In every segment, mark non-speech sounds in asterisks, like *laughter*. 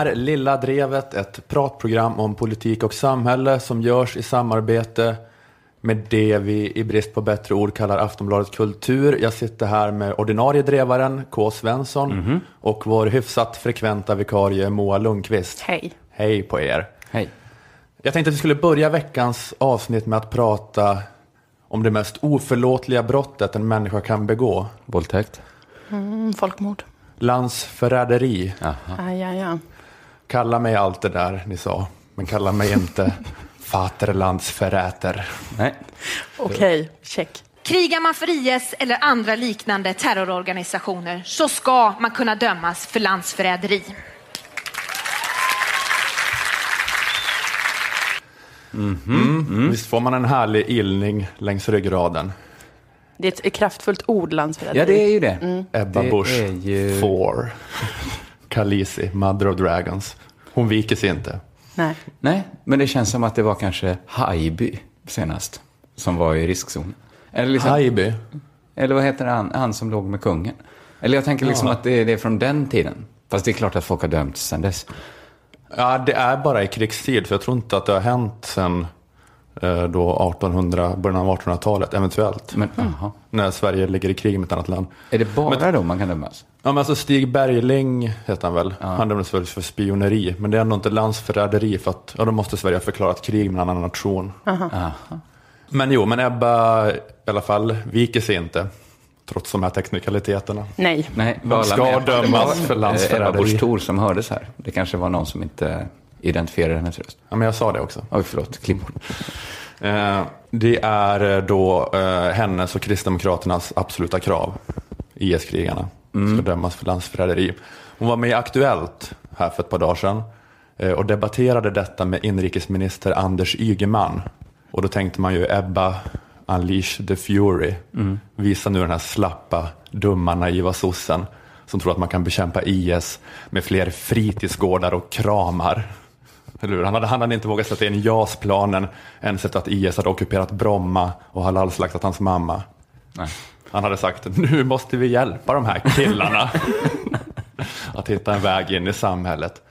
här är Lilla Drevet, ett pratprogram om politik och samhälle som görs i samarbete med det vi i brist på bättre ord kallar Aftonbladet Kultur. Jag sitter här med ordinarie drevaren K. Svensson och vår hyfsat frekventa vikarie Moa Lundqvist. Hej. Hej på er. Hej. Jag tänkte att vi skulle börja veckans avsnitt med att prata om det mest oförlåtliga brottet en människa kan begå. Våldtäkt? Mm, folkmord. Landsförräderi. Aha. Aj, aj, aj. Kalla mig allt det där ni sa, men kalla mig inte *laughs* Vaterlandsförräter. Nej. Okej, check. Krigar man för IS eller andra liknande terrororganisationer så ska man kunna dömas för landsförräderi. Visst får man en härlig illning längs ryggraden? Det är ett kraftfullt ord, landsförräderi. Ja, det är ju det. Ebba Det Busch, ju- Four. *laughs* Khaleesi, Mother of Dragons. Hon viker sig inte. Nej. Nej, men det känns som att det var kanske Haijby senast som var i riskzon. Eller, liksom, Haijby. eller vad heter han, han som låg med kungen? Eller jag tänker liksom Ja. att det är, det är från den tiden. Fast det är klart att folk har dömts sedan dess. Ja, det är bara i krigstid, för jag tror inte att det har hänt sedan eh, då 1800, början av 1800-talet, eventuellt. Men, aha. När Sverige ligger i krig med ett annat land. Är det bara då man kan dömas? Ja, men alltså Stig Bergling heter han väl. Han dömdes väl för spioneri. Men det är ändå inte landsförräderi för att ja, då måste Sverige ha förklarat krig med en annan nation. Aha. Men jo, men Ebba i alla fall viker sig inte. Trots de här teknikaliteterna. Nej. Nej, var ska med? dömas för Eh, Ebba landsförräderi. Busch Thor som hördes här. Det kanske var någon som inte identifierade hennes röst. Ja, men jag sa det också. Oj, förlåt. Klipp bort. Det är eh, då eh, hennes och Kristdemokraternas absoluta krav. IS-krigarna ska dömas för landsförräderi. Hon var med i Aktuellt här för ett par dagar sedan eh, och debatterade detta med inrikesminister Anders Ygeman. Och då tänkte man ju Ebba, unleash the fury. Visa nu den här slappa, dumma, naiva sossen som tror att man kan bekämpa IS med fler fritidsgårdar och kramar. Eller hur? Han, hade, han hade inte vågat sätta in JAS-planen ens efter att IS hade ockuperat Bromma och halalslaktat hans mamma. Nej. Han hade sagt nu måste vi hjälpa de här killarna *laughs* att hitta en väg in i samhället.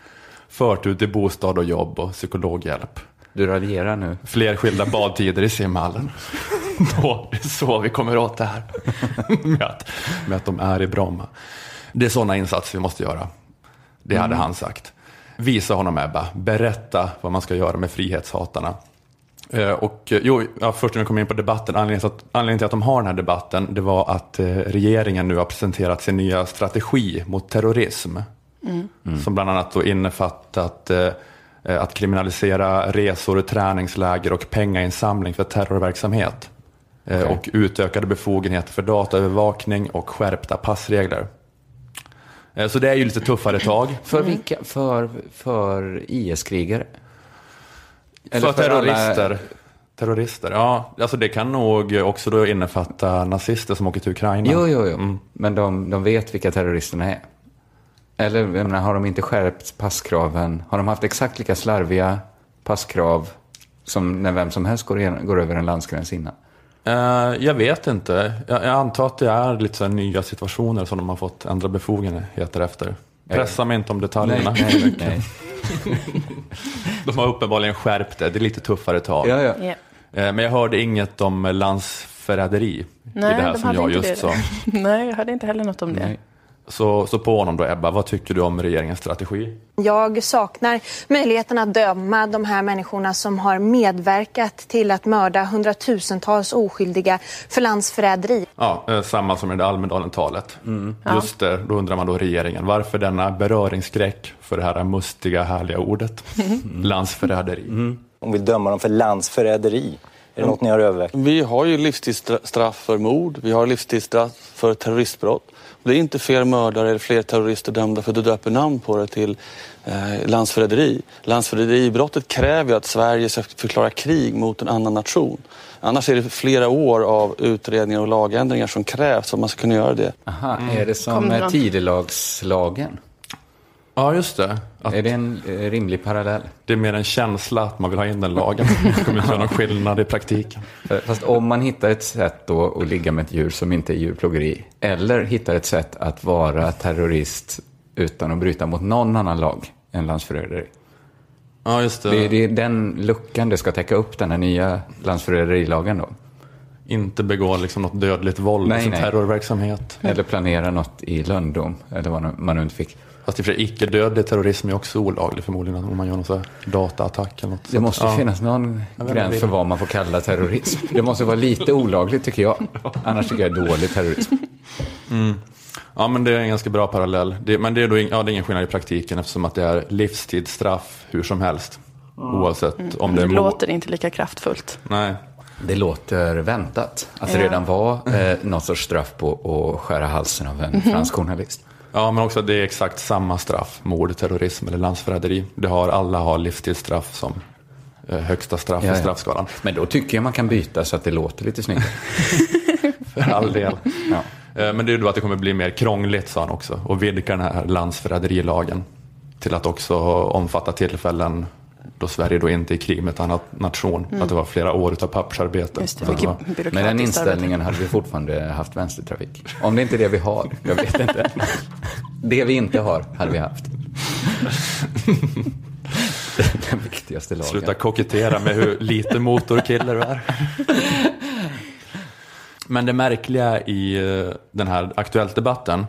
Förtur till bostad och jobb och psykologhjälp. Du raljerar nu. Fler skilda badtider i simhallen. *laughs* Då, det är så vi kommer åt det här. *laughs* med, att, med att de är i Bromma. Det är sådana insatser vi måste göra. Det hade han sagt. Visa honom Ebba, berätta vad man ska göra med frihetshatarna. Eh, Och eh, jo, ja, först när vi kommer in på debatten, anledningen till, att, anledningen till att de har den här debatten, det var att eh, regeringen nu har presenterat sin nya strategi mot terrorism. Som bland annat då innefattat att kriminalisera resor, träningsläger och pengainsamling för terrorverksamhet. Okej. Och utökade befogenheter för dataövervakning och skärpta passregler. Eh, Så det är ju lite tuffare tag. För vilka? För, för IS-krigare? för terrorister. alla- Terrorister, ja. Alltså det kan nog också då innefatta nazister som åker till Ukraina. Jo, jo, jo. Men de, de vet vilka terroristerna är. Eller jag menar, har de inte skärpt passkraven? Har de haft exakt lika slarviga passkrav som när vem som helst går, igen, går över en landsgräns innan? Eh, jag vet inte. Jag, antar att det är lite så här nya situationer som de har fått ändra befogenheter efter. Pressa mig inte om detaljerna. nej, nej. *laughs* De har uppenbarligen skärpt det. Det är lite tuffare tag. Ja, ja. Ja. Eh, men jag hörde inget om landsförräderi Nej, i det här de som jag just det. sa. *laughs* Nej, jag hörde inte heller något om det. Så, så på honom då Ebba, vad tycker du om regeringens strategi? Jag saknar möjligheten att döma de här människorna som har medverkat till att mörda hundratusentals oskyldiga för landsförräderi. Ja, eh, samma som i det Almedalen-talet. Just det, då undrar man då regeringen, varför denna beröringsskräck för det här mustiga, härliga ordet? Landsförräderi. De vill döma dem för landsförräderi. Är det något ni har övervägt? Vi har ju livstidsstraff för mord, vi har livstidsstraff för terroristbrott. Det är inte fler mördare eller fler terrorister dömda för att du döper namn på det till eh, landsförräderi. Landsförräderibrottet kräver ju att Sverige ska förklara krig mot en annan nation. Annars är det flera år av utredningar och lagändringar som krävs för att man ska kunna göra det. Aha, är det som tidelagslagen? Ja, just det. Att Är det en eh, rimlig parallell? det är mer en känsla att man vill ha in den lagen. *laughs* Det kommer inte göra någon skillnad i praktiken. För- Fast om man hittar ett sätt då att ligga med ett djur som inte är djurplågeri, eller hittar ett sätt att vara terrorist utan att bryta mot någon annan lag än landsförräderi. Ja, just det. Det är den luckan det ska täcka upp, den här nya landsförräderilagen då. Inte begå liksom något dödligt våld, Nej, liksom nej. terrorverksamhet. Eller planera något i lönndom, eller vad man nu inte fick. Fast i och för sig, icke-dödlig terrorism är också olaglig förmodligen om man gör någon här dataattack eller något. Det måste ja. finnas någon gräns för vad man får kalla terrorism. Det måste vara lite olagligt tycker jag. Annars tycker jag det är dålig terrorism. Ja, men det är en ganska bra parallell. Det, men det är, då, ing- ja, det är ingen skillnad i praktiken eftersom att det är livstidsstraff hur som helst. Oavsett om det Det är mord. låter inte lika kraftfullt. Nej, Det låter väntat. Att det Ja. redan var eh, något sorts straff på att skära halsen av en fransk journalist. Ja, men också det är exakt samma straff, mord, terrorism eller landsförräderi. Det har, alla har livstidsstraff som eh, högsta straff Ja, i ja. straffskalan. Men då tycker jag man kan byta så att det låter lite snyggare. *laughs* För all del. Ja. Eh, Men det är ju då att det kommer bli mer krångligt, sa han också, och vidga den här landsförräderilagen till att också omfatta tillfällen då Sverige då inte är i krig med ett annat nation. Att det var flera år av pappersarbete. Just det, det var, Med den inställningen hade vi fortfarande haft vänstertrafik. Om det inte är det vi har, jag vet inte. Det vi inte har, hade vi haft. *laughs* Den viktigaste lagen. Sluta kokettera med hur lite motorkille du är. *laughs* Men det märkliga i eh, den här Aktuellt-debatten,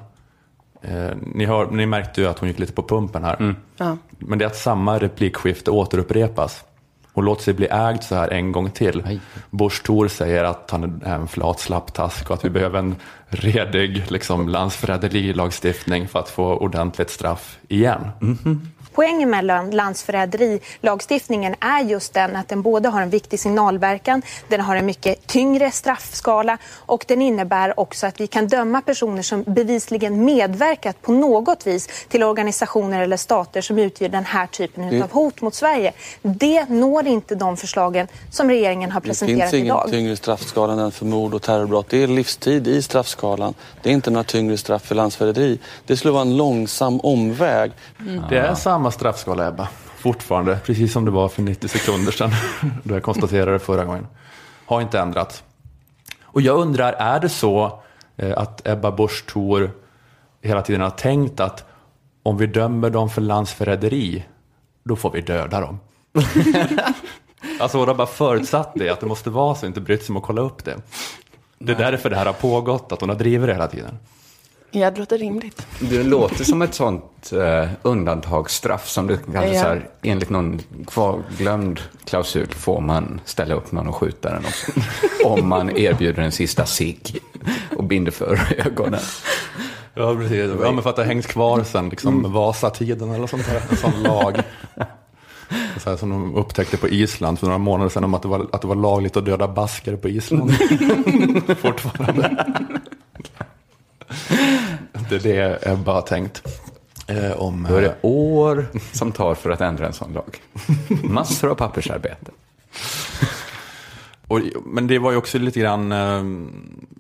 eh, ni, hör, ni märkte ju att hon gick lite på pumpen här, Ja. men det är att samma replikskifte återupprepas. Hon låter sig bli ägd så här en gång till. Aj. Bush Thor säger att han är en flat slapptask och att vi behöver en redig liksom, landsförräderilagstiftning för att få ordentligt straff igen. Poängen med lan- landsförräderilagstiftningen är just den att den både har en viktig signalverkan, den har en mycket tyngre straffskala och den innebär också att vi kan döma personer som bevisligen medverkat på något vis till organisationer eller stater som utgör den här typen Det- av hot mot Sverige. Det når inte de förslagen som regeringen har Det presenterat finns ingen idag. tyngre straffskala än för mord och terrorbrott. Det är livstid i straffskalan. Det är inte några tyngre straff för landsförräderi. Det skulle vara en långsam omväg. Det är samma straffskala Ebba, fortfarande, precis som det var för 90 sekunder sedan, *laughs* då jag konstaterade det förra gången. Har inte ändrats. Och jag undrar, är det så eh, att Ebba Busch Thor hela tiden har tänkt att om vi dömer dem för landsförräderi, då får vi döda dem? *laughs* alltså hon har bara förutsatt det, att det måste vara så, inte brytt sig om att kolla upp det. Det är därför det här har pågått, att hon har drivit det hela tiden. Ja, det låter rimligt. Det låter som ett sånt eh, undantagsstraff som det kanske Ja. så här, enligt någon kvarglömd klausul får man ställa upp någon och skjuta den också. *laughs* Om man erbjuder en sista cigg och binder för ögonen. Ja, precis. Ja, men för att det har hängt kvar sen liksom, Vasatiden eller sånt där. En sån lag. Så här, som de upptäckte på Island för några månader sedan om att det var, att det var lagligt att döda basker på Island. *laughs* Fortfarande. Det är det Ebba har tänkt. Eh, om, Då är eh, det år som tar för att ändra en sån lag. Massor av pappersarbete. Och, men det var ju också lite grann, eh,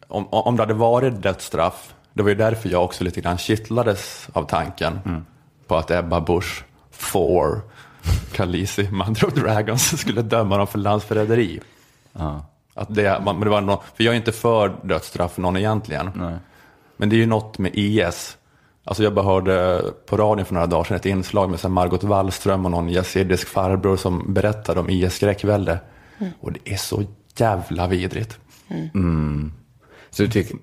om, om det hade varit dödsstraff, det var ju därför jag också lite grann kittlades av tanken på att Ebba Busch, Four, Khaleesi, Mother of Dragons *laughs* skulle döma dem för landsförräderi. Ja. Att det, men det var nå- för jag är inte för dödsstraff för någon egentligen. Nej. Men det är ju något med IS. Alltså jag bara hörde på radion för några dagar sedan ett inslag med Margot Wallström och någon yazidisk farbror som berättade om IS skräckvälde. Och det är så jävla vidrigt. Så du tycker,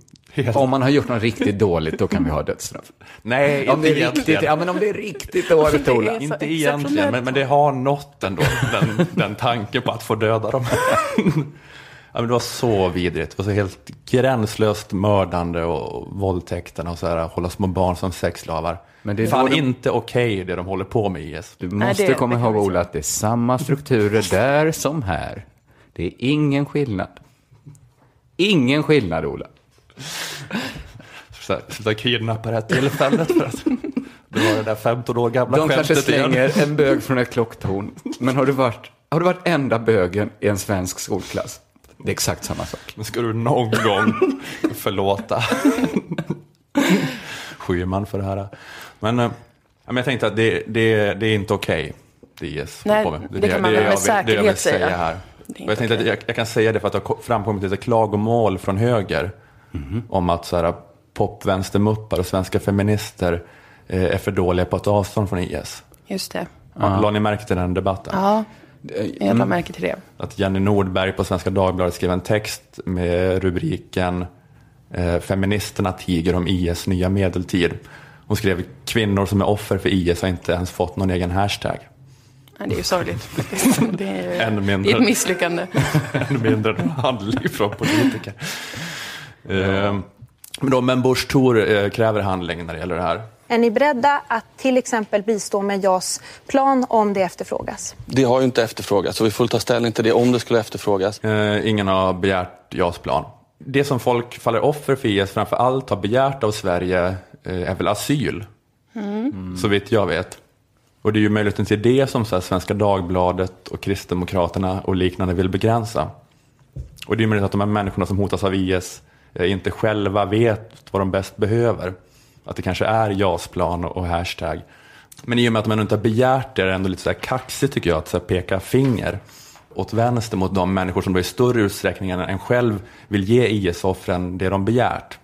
om man har gjort något riktigt dåligt, då kan vi ha dödsstraff. Nej, Om inte det är egentligen. riktigt, ja, men om det är riktigt dåligt, Det är Ola. Inte egentligen, men, men det har nått ändå, den, den tanken på att få döda dem. *laughs* ja, men det var så vidrigt, det var så helt gränslöst mördande och våldtäkterna och så här, hålla små barn som sexslavar. Men det är Fan de- inte okej det de håller på med IS. Du Nej, måste det- komma det ihåg, Ola, att det är samma strukturer där som här. Det är ingen skillnad. Ingen skillnad, Ola. Sluta kidnappa det här tillfället för att det var det där 15 år gamla De kanske skämtet igen. slänger en bög från ett klocktorn. Men har du varit, har du varit enda bögen i en svensk skolklass? Det är exakt samma sak. Men ska du någon gång *laughs* förlåta *laughs* Schyman för det här? Men, eh, men jag tänkte att det, det, det är inte okej. det IS Nej, med. det kan man jag med vill- det jag vill säkerhet säga. här. Det är Och jag tänkte att okej. jag, jag kan säga det för att det har ko- framkommit lite klagomål från höger om att så här, popvänstermuppar och svenska feminister eh, är för dåliga på att ta avstånd från IS. Just det. Ja. La ni märke till den debatten? Ja, jag Mm. la märke till det. Att Jenny Nordberg på Svenska Dagbladet skrev en text med rubriken eh, Feministerna tiger om IS nya medeltid. Hon skrev kvinnor som är offer för IS har inte ens fått någon egen hashtag. Nej, det är ju sorgligt faktiskt. Det är, ju- *laughs* Ännu mindre. det är ett misslyckande. *laughs* Ännu mindre än handling från politiker. Eh, men, då, men Bush Thor eh, kräver handling när det gäller det här. Är ni beredda att till exempel bistå med JAS plan om det efterfrågas? Det har ju inte efterfrågats så vi får ta ställning till det om det skulle efterfrågas. Eh, ingen har begärt JAS-plan. Det som folk faller offer för IS framför allt har begärt av Sverige eh, är väl asyl. Så vitt jag vet. Och det är ju möjligheten till det som så här, Svenska Dagbladet och Kristdemokraterna och liknande vill begränsa. Och det är möjligt att de här människorna som hotas av IS eh, inte själva vet vad de bäst behöver. Att det kanske är JAS-plan och hashtag. Men i och med att de inte har begärt det är det ändå lite så här kaxigt tycker jag att så här peka finger åt vänster mot de människor som då i större utsträckning än en själv vill ge IS-offren det de begärt.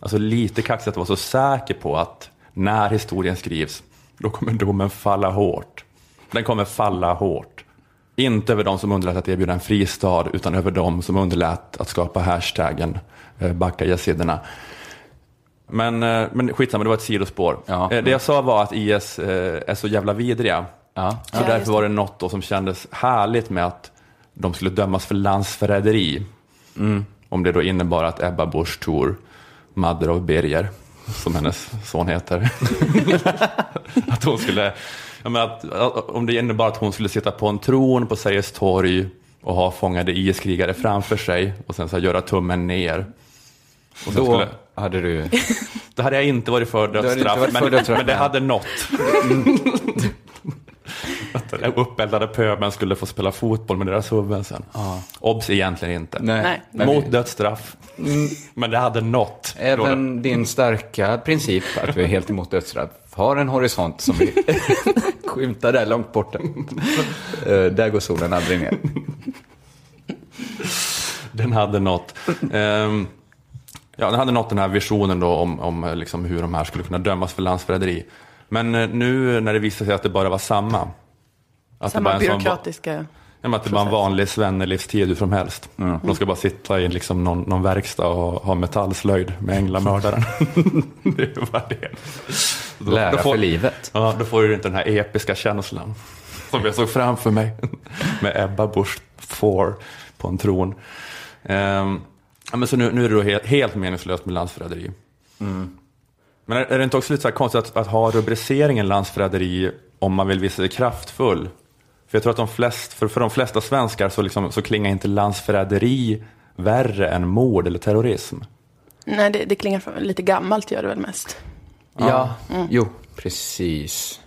Alltså lite kaxigt att vara så säker på att när historien skrivs, då kommer domen falla hårt. Den kommer falla hårt. Inte över de som underlät att erbjuda en fristad, utan över de som underlät att skapa hashtaggen eh, backa yaziderna. Men, eh, men skitsamma, det var ett sidospår. Ja. Eh, Det jag sa var att IS eh, är så jävla vidriga. Ja. Så därför var det något då som kändes härligt med att de skulle dömas för landsförräderi. Om det då innebar att Ebba Busch Thor, Madder av Birger, som hennes son heter, *laughs* att hon skulle, jag menar att, om det innebar att hon skulle sitta på en tron på Sergels torg och ha fångade IS-krigare framför sig och sen så göra tummen ner. Och Då skulle, hade du... *laughs* det hade jag inte varit för dödsstraff, varit för men, dödsstraff, men det nej. hade nått. *laughs* Att den uppeldade pöbeln skulle få spela fotboll med deras huvuden sen. Obs egentligen inte. Nej. men Mot dödsstraff. Men det hade nått. Även din starka princip att vi är helt emot dödsstraff har en horisont som vi *laughs* skymtar där långt borta. Eh, där går solen aldrig ner. Den hade nått. Ehm, ja, den hade nått den här visionen då om, om eh, liksom hur de här skulle kunna dömas för landsförräderi. Men eh, nu när det visade sig att det bara var samma. Att det bara Samma är en sån va- byråkratiska... Ja, men att det var en vanlig svennelivstid hur som helst. De ska bara sitta i liksom någon, någon verkstad och ha metallslöjd med änglamördaren. *laughs* det var det. Då- Lära då får- för livet. Ja, då får du inte den här episka känslan som jag såg framför mig *laughs* med Ebba Busch Thor på en tron. Ehm, ja, men så nu, nu är det då helt, helt meningslöst med landsförräderi. Men är, är det inte också lite så här konstigt att, att ha rubriceringen landsförräderi om man vill visa sig kraftfull? För jag tror att de flest, för, för de flesta svenskar så, liksom, så klingar inte landsförräderi värre än mord eller terrorism. Nej, det, det klingar lite gammalt gör det väl mest. Ja, jo, precis.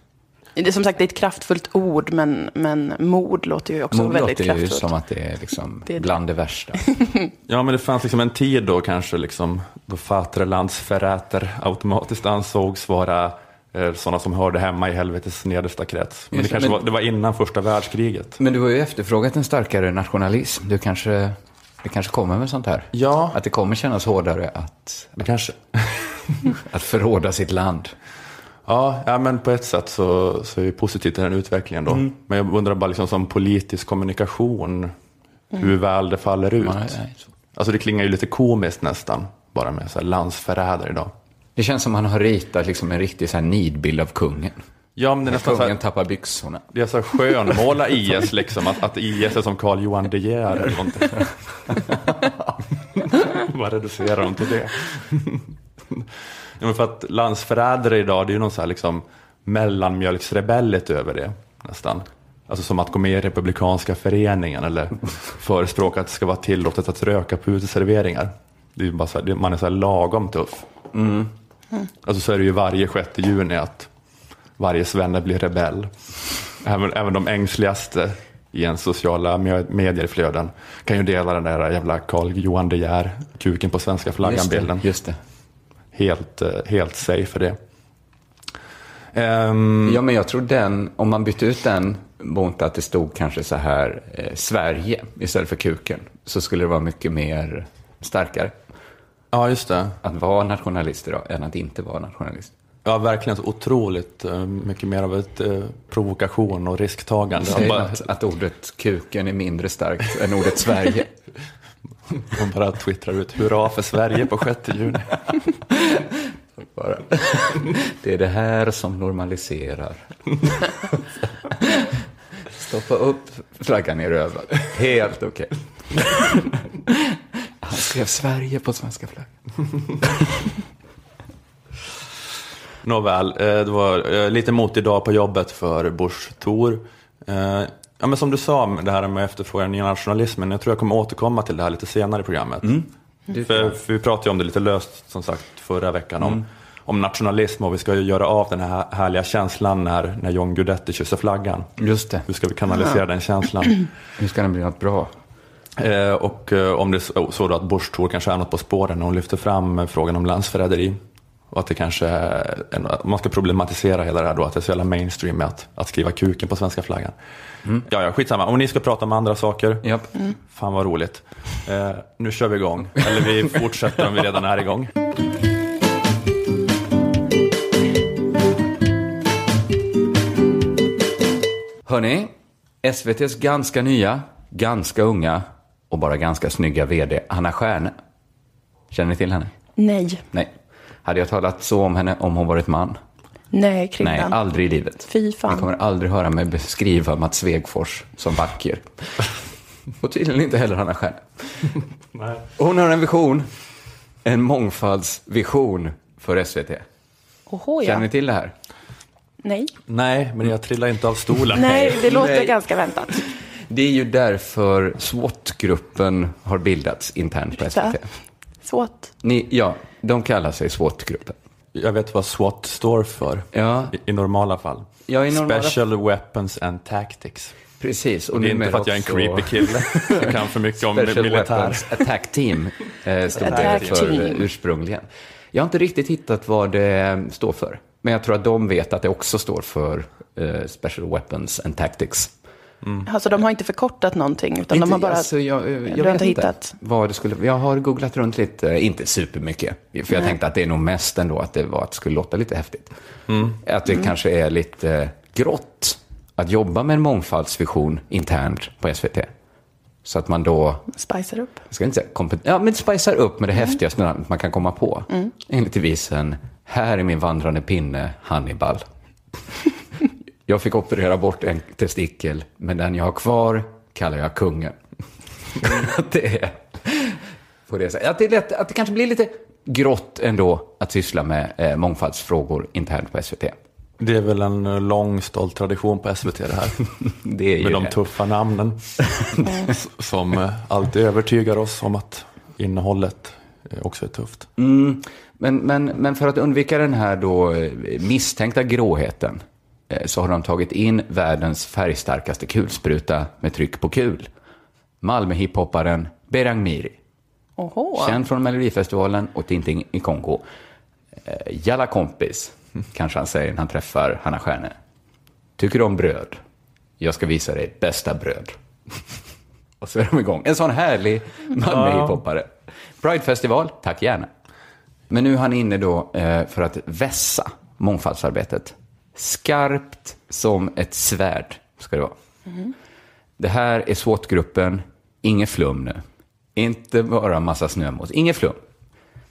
Det är som sagt det är ett kraftfullt ord, men, men mord låter ju också Mord väldigt låter ju kraftfullt. som att det är liksom Det är det. bland det värsta. *laughs* Ja, men det fanns liksom en tid då kanske liksom, då Vaterlandsförräter automatiskt ansågs vara eh, sådana som hörde hemma i helvetets nedersta krets. Men det Just det, kanske men- var, det var innan första världskriget. Men du har ju efterfrågat en starkare nationalism. Du kanske, det kanske kommer med sånt här? Ja. Att det kommer kännas hårdare att, Det kanske... *laughs* att förråda sitt land. Ja, ja, men på ett sätt så, så är det positivt i den utvecklingen då. Men jag undrar bara liksom som politisk kommunikation, hur väl det faller ut. Nej, nej, så. Alltså det klingar ju lite komiskt nästan, bara med så här landsförrädare idag. Det känns som han har ritat liksom en riktig så här nidbild av kungen. Ja, men det är nästan så kungen här, tappar byxorna. det är så här skönmåla IS liksom, att, att IS är som Carl Johan De Geer eller någonting. *laughs* Vad reducerar de till det? Men för att landsförrädare idag, det är ju någon så här liksom mellanmjölksrebelligt över det nästan. Alltså som att gå med i Republikanska föreningen eller *laughs* förespråka att det ska vara tillåtet att röka på uteserveringar. Det är bara så här, man är så här lagom tuff. Alltså så är det ju varje 6 juni att varje svenne blir rebell. Även, även de ängsligaste i en sociala me- medierflöden kan ju dela den där jävla Carl Johan De Geer, kuken på svenska Just flaggan-bilden. det, just det. Helt, eh, helt safe för det. Ehm, Ja, men jag tror den, om man bytte ut den mot att det stod kanske så här eh, Sverige istället för kuken, så skulle det vara mycket mer starkare ja, just det. att vara nationalist idag än att inte vara nationalist. Ja, verkligen så otroligt eh, mycket mer av ett eh, provokation och risktagande. Säg att, att ordet kuken är mindre starkt än ordet Sverige. *laughs* hon bara twittrar ut hurra för Sverige på 6 juni. *laughs* Bara. Det är det här som normaliserar. *laughs* Stoppa upp flaggan i röven. Helt okej. Han skrev Sverige på svenska flaggan. Nåväl, eh, det var eh, lite motig dag på jobbet för Bush Thor. Ja, men som du sa, det här med efterfrågan i nationalismen, jag tror jag kommer återkomma till det här lite senare i programmet. För, för vi pratade ju om det lite löst, som sagt, förra veckan, om, om nationalism och vi ska ju göra av den här härliga känslan när, när John Guidetti kysser flaggan. Just det. Hur ska vi kanalisera den känslan? *clears throat* Nu ska den bli något bra. Eh, och eh, om det är så, då att Bush Thor kanske är något på spåren när hon lyfter fram eh, frågan om landsförräderi. Och att det kanske är, en- man ska problematisera hela det här då, att det är så jävla mainstream med att, att skriva kuken på svenska flaggan. Ja, ja, skitsamma. Om ni ska prata om andra saker, Japp. fan vad roligt. Eh, nu kör vi igång. Eller vi fortsätter om vi redan är igång. Hörni, SVTs ganska nya, ganska unga och bara ganska snygga vd Anna Stjärne. Känner ni till henne? Nej. Nej. Hade jag talat så om henne om hon varit man? Nej. Nej, aldrig i livet. Fy fan. Ni kommer aldrig höra mig beskriva Mats Svegfors som vacker. Och tydligen inte heller Anna Stjärne. *laughs* Hon har en vision, en mångfaldsvision för SVT. Oho, Känner ja. ni till det här? Nej. Nej, men jag trillar inte av stolen. Nej, det låter Nej. ganska väntat. Det är ju därför SWAT-gruppen har bildats internt på? SVT. SWAT. Ni, ja, de kallar sig SWAT-gruppen. Jag vet vad SWAT står för. Ja, I, I normala fall. Ja, i normala- Special Weapons and Tactics. precis. Och Och det är inte för att jag är en också creepy kille. Jag kan för mycket om Special militär. Weapons Attack Team eh, stod det Attack för Team. eh, ursprungligen. Jag har inte riktigt hittat vad det står för. Men jag tror att de vet att det också står för eh, Special Weapons and Tactics. Alltså de har inte förkortat någonting, utan de har bara... alltså, jag, jag vet inte inte hittat? vad det skulle Jag har googlat runt lite, inte supermycket. För jag tänkte att det är nog mest ändå att det, var, att det skulle låta lite häftigt. Att det kanske är lite grått att jobba med en mångfaldsvision internt på SVT. Så att man då Spicar upp. jag ska inte säga kompet- ja, men spicar upp med det häftigaste namnet man kan komma på. Enligt devisen, här är min vandrande pinne, Hannibal. *laughs* jag fick operera bort en testikel, men den jag har kvar kallar jag kungen. *laughs* Det är på det sättet. Att det, är lätt, att det kanske blir lite grått ändå att syssla med eh, mångfaldsfrågor internt på SVT. Det är väl en eh, lång stolt tradition på SVT det här. *laughs* Det är Med de det. tuffa namnen. *laughs* Som eh, alltid övertygar oss om att innehållet eh, också är tufft. Mm, men, men, men för att undvika den här då misstänkta gråheten så har de tagit in världens färgstarkaste kulspruta med tryck på kul. Malmö-hiphopparen Berang Miri. Oho. Känd från Melodifestivalen och Tintin i Kongo. Eh, Jalla kompis, kanske han säger när han träffar Hanna Stjärne. Tycker du om bröd? Jag ska visa dig bästa bröd. *laughs* och så är de igång. En sån härlig Malmö-hiphoppare. Pride-festival, tack gärna. Men nu är han inne då eh, för att vässa mångfaldsarbetet. Skarpt som ett svärd ska det vara. Det här är SWAT-gruppen, inget flum nu. Inte bara massa snömos, inget flum.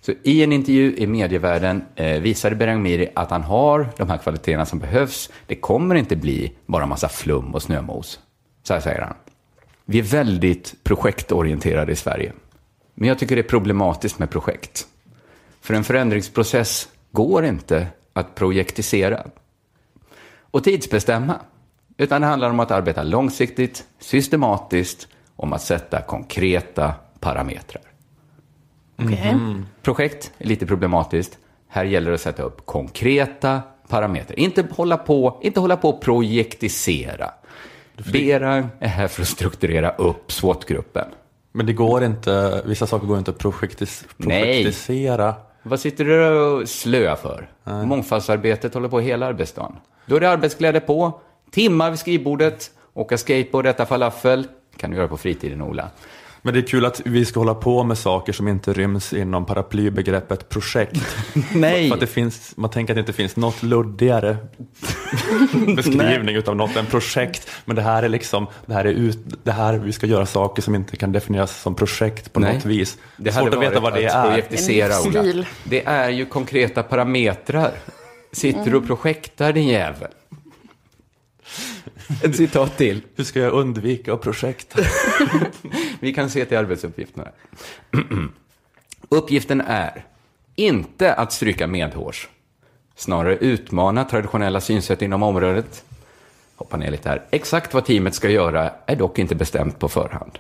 Så i en intervju i medievärlden eh, visade Berang Miri att han har de här kvaliteterna som behövs. Det kommer inte bli bara massa flum och snömos. Så här säger han. Vi är väldigt projektorienterade i Sverige. Men jag tycker det är problematiskt med projekt. För en förändringsprocess går inte att projektisera och tidsbestämma. Utan det handlar om att arbeta långsiktigt, systematiskt, om att sätta konkreta parametrar. Okej. Projekt är lite problematiskt. Här gäller det att sätta upp konkreta parametrar. Inte hålla på, inte hålla på och projektisera. Berang är här för att strukturera upp SWAT-gruppen. Men det går inte, vissa saker går inte att projektis, Nej. projektisera. Vad sitter du och slöa för? Mångfaldsarbetet håller på hela arbetsdagen. Då är det arbetskläder på, timmar vid skrivbordet, åka skateboard, äta falafel. kan du göra på fritiden, Ola. Men det är kul att vi ska hålla på med saker som inte ryms inom paraplybegreppet projekt. *laughs* Nej. För att det finns, man tänker att det inte finns något luddigare *laughs* beskrivning utav något än projekt. Men det här är liksom, det här är ut, det här, vi ska göra saker som inte kan definieras som projekt på Nej. något vis. Det Svårt hade att veta vad det är. projektisera, Ola. Det är ju konkreta parametrar. Sitter du och projektar din jävel? Ett citat till. Hur ska jag undvika projekt? *laughs* Vi kan se till arbetsuppgifterna. *clears throat* Uppgiften är inte att stryka medhårs. Snarare utmana traditionella synsätt inom området. Hoppa ner lite här. Exakt vad teamet ska göra är dock inte bestämt på förhand.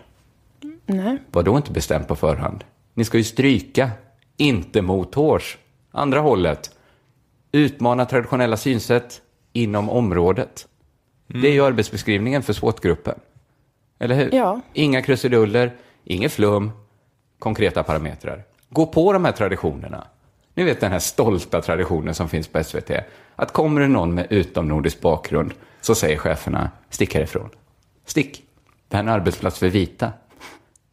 Nej. Vad då inte bestämt på förhand? Ni ska ju stryka, inte mothårs. Andra hållet. Utmana traditionella synsätt inom området. Det är ju arbetsbeskrivningen för SWOT-gruppen. Eller hur? Ja. Inga krusiduller, inget flum, konkreta parametrar. Gå på de här traditionerna. Ni vet den här stolta traditionen som finns på SVT. Att kommer det någon med utomnordisk bakgrund så säger cheferna, stick härifrån. Stick. Det här är en arbetsplats för vita.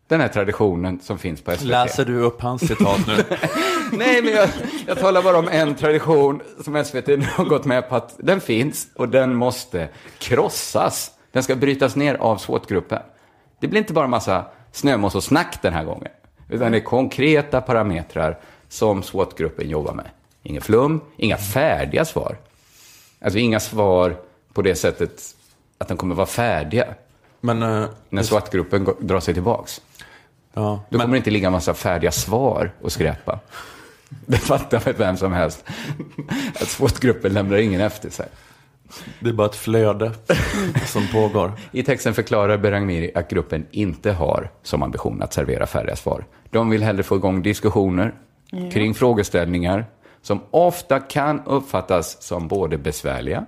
Den här traditionen som finns på SVT. Läser du upp hans citat nu? *laughs* Nej, men jag, jag talar bara om en tradition som SVT nu har gått med på att den finns och den måste krossas. Den ska brytas ner av SWOT-gruppen. Det blir inte bara massa snömos och snack den här gången, utan det är konkreta parametrar som SWOT-gruppen jobbar med. Inga flum, inga färdiga svar. Alltså inga svar på det sättet att de kommer vara färdiga Men, eh, när SWOT-gruppen går- drar sig tillbaks. ja, Då men kommer det inte ligga en massa färdiga svar och skräpa. Det fattar väl vem som helst. Att SWOT-gruppen lämnar ingen efter sig. det är bara ett flöde som pågår. I texten förklarar Berangmiri att gruppen inte har som ambition att servera färdiga svar. De vill hellre få igång diskussioner kring frågeställningar som ofta kan uppfattas som både besvärliga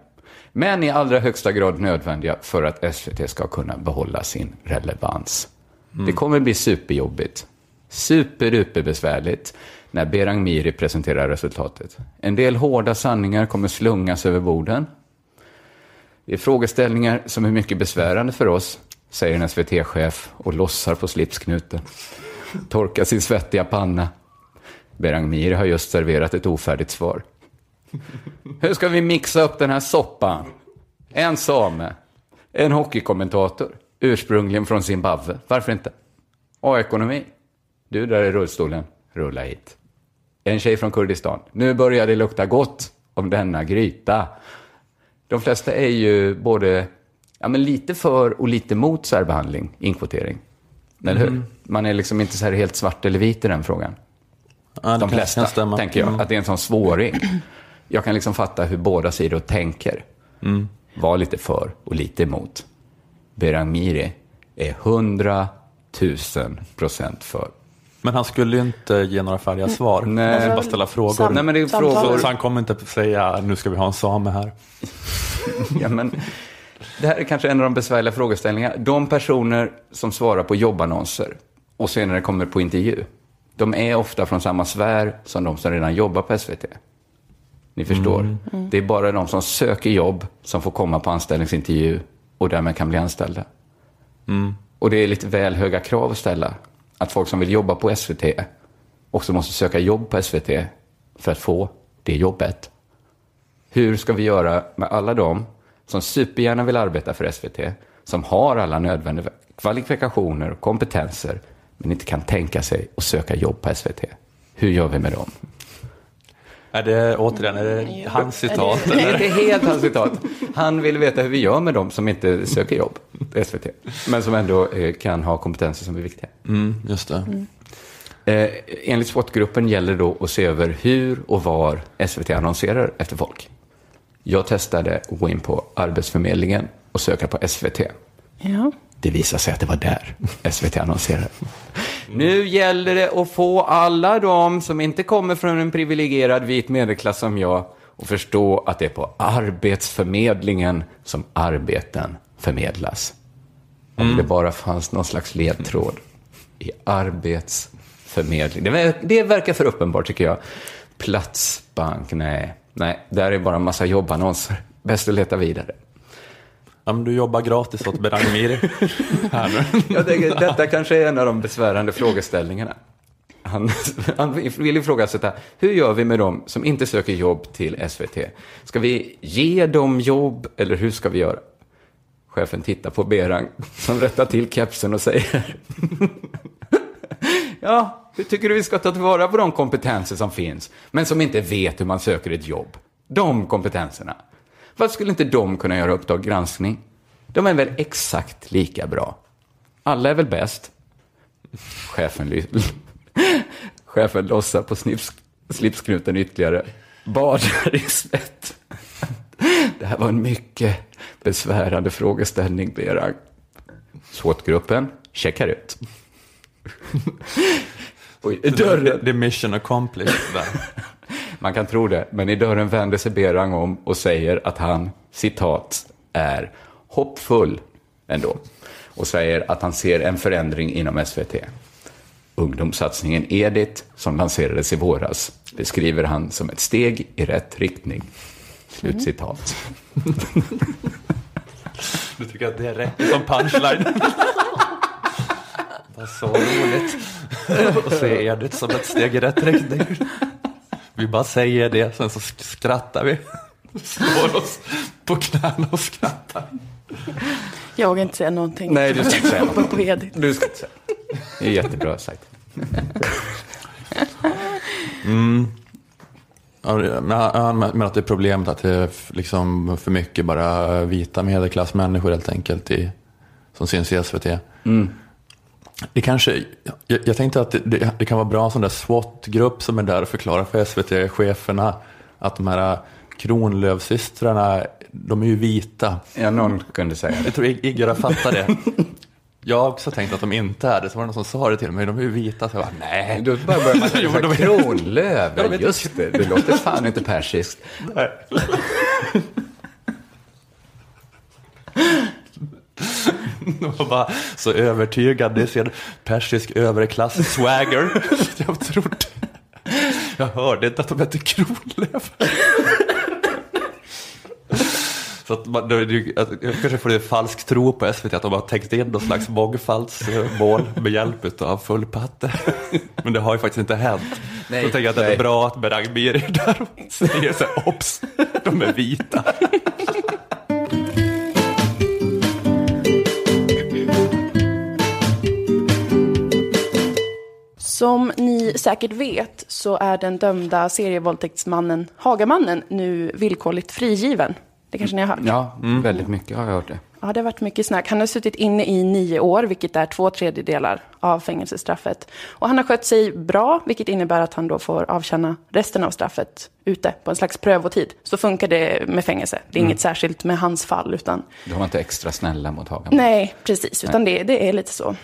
men i allra högsta grad nödvändiga för att SVT ska kunna behålla sin relevans. Det kommer bli superjobbigt, superduperbesvärligt när Berang Miri presenterar resultatet. En del hårda sanningar kommer slungas över borden. Det är frågeställningar som är mycket besvärande för oss, säger en SVT-chef och lossar på slipsknuten. Torkar sin svettiga panna. Berang Miri har just serverat ett ofärdigt svar. *laughs* Hur ska vi mixa upp den här soppan? En same, en hockeykommentator, ursprungligen från Zimbabwe. Varför inte? Och ekonomi. Du där i rullstolen, rulla hit. En tjej från Kurdistan. Nu börjar det lukta gott om denna gryta. De flesta är ju både ja, men lite för och lite mot särbehandling, inkvotering. Eller hur? Man är liksom inte så här helt svart eller vit i den frågan. Ja, De flesta, tänker jag. Mm. Att det är en sån svåring. Jag kan liksom fatta hur båda sidor tänker. Mm. Var lite för och lite emot. Berang Miri är hundratusen procent för. Men han skulle ju inte ge några färdiga svar. Nej. Han skulle bara ställa frågor. Sam- Nej, men det är frågor. Så han kommer inte säga nu ska vi ha en same här. *laughs* Ja, men det här är kanske en av de besvärliga frågeställningarna. De personer som svarar på jobbannonser och senare kommer på intervju, de är ofta från samma sfär som de som redan jobbar på SVT. Ni förstår. Det är bara de som söker jobb som får komma på anställningsintervju och därmed kan bli anställda. Och det är lite väl höga krav att ställa. Att folk som vill jobba på SVT också måste söka jobb på SVT för att få det jobbet. Hur ska vi göra med alla de som supergärna vill arbeta för SVT, som har alla nödvändiga kvalifikationer och kompetenser, men inte kan tänka sig att söka jobb på SVT? Hur gör vi med dem? Är det återigen är det hans citat? Det är inte helt hans citat. Han vill veta hur vi gör med dem som inte söker jobb på SVT, men som ändå eh, kan ha kompetenser som är viktiga. Mm, just det. Eh, enligt SWOT-gruppen gäller då att se över hur och var SVT annonserar efter folk. Jag testade att gå in på Arbetsförmedlingen och söka på SVT. Ja. Det visade sig att det var där SVT annonserade. Nu gäller det att få alla de som inte kommer från en privilegierad vit medelklass som jag att förstå att det är på Arbetsförmedlingen som arbeten förmedlas. Om det bara fanns någon slags ledtråd i arbetsförmedling. Det, det verkar för uppenbart tycker jag. Platsbank, nej. Nej, där är bara en massa jobbannonser. Bäst att leta vidare. Ja, men du jobbar gratis åt Berang Mir. *laughs* här nu. Jag tänker, detta kanske är en av de besvärande frågeställningarna. Han, han vill ifrågasätta, hur gör vi med dem som inte söker jobb till SVT? Ska vi ge dem jobb eller hur ska vi göra? Chefen tittar på Berang som rättar till kepsen och säger *laughs* Ja, hur tycker du vi ska ta tillvara på de kompetenser som finns, men som inte vet hur man söker ett jobb? De kompetenserna. Varför skulle inte de kunna göra Uppdrag granskning? De är väl exakt lika bra? Alla är väl bäst? Chefen, *laughs* Chefen lossar på snips, slipsknuten ytterligare, badar i svett. Det här var en mycket besvärande frågeställning, Berang. SWAT-gruppen checkar ut. *laughs* Det, dörren, det är mission accomplished där. Man kan tro det, men i dörren vänder sig Berang om och säger att han, citat, är hoppfull ändå. Och säger att han ser en förändring inom SVT. Ungdomssatsningen Edit, som lanserades i våras, beskriver han som ett steg i rätt riktning. Slutcitat. *laughs* Du tycker att det räcker som punchline? *laughs* Vad *laughs* så roligt att se Edith som ett steg i rätt riktning. Vi bara säger det, sen så sk- skrattar vi. *laughs* Slår oss på knäna och skrattar. Jag vågar inte säga någonting. Nej, du ska inte säga *laughs* Edith. Du ska inte säga. Det är jättebra sagt. *laughs* Ja, men han- han menar att det är problemet att det är liksom för mycket bara vita medelklassmänniskor helt enkelt i, som syns i SVT. Det kanske, jag, jag tänkte att det, det, det kan vara bra en sån där SWAT-grupp som är där och förklarar för SVT-cheferna att de här Kronlövsystrarna, de är ju vita. Ja, någon kunde säga det. Jag tror Ig- Igor har fattat det. Jag har också tänkt att de inte är det, så var det någon som sa det till mig, de är ju vita. Så jag bara, nej. Då bara börjar man *laughs* tänka, de är- kronlöv, Ja, just det, det låter fan inte persiskt. De *laughs* *laughs* var bara så övertygad, *laughs* det är persisk överklass-swagger. jag trodde, jag hörde inte att de hette Kronlöf. *laughs* Så att man, det, det, kanske får det falsk tro på SVT att de har täckt in någon slags mångfaldsmål med hjälp av full patte. Men det har ju faktiskt inte hänt. Nej, Då tänker jag att det nej. är bra att Berang Mir är där och säger så här, obs, de är vita. Som ni säkert vet så är den dömda serievåldtäktsmannen Hagamannen nu villkorligt frigiven. Det kanske ni har hört? Ja, väldigt mycket har jag hört det. Ja, det har varit mycket snack. Han har suttit inne i nio år, vilket är två tredjedelar av fängelsestraffet. Och han har skött sig bra, vilket innebär att han då får avtjäna resten av straffet ute på en slags prövotid. Så funkar det med fängelse. Det är inget särskilt med hans fall, utan De var inte extra snälla mot Hagan. nej, precis, utan det, det är lite så.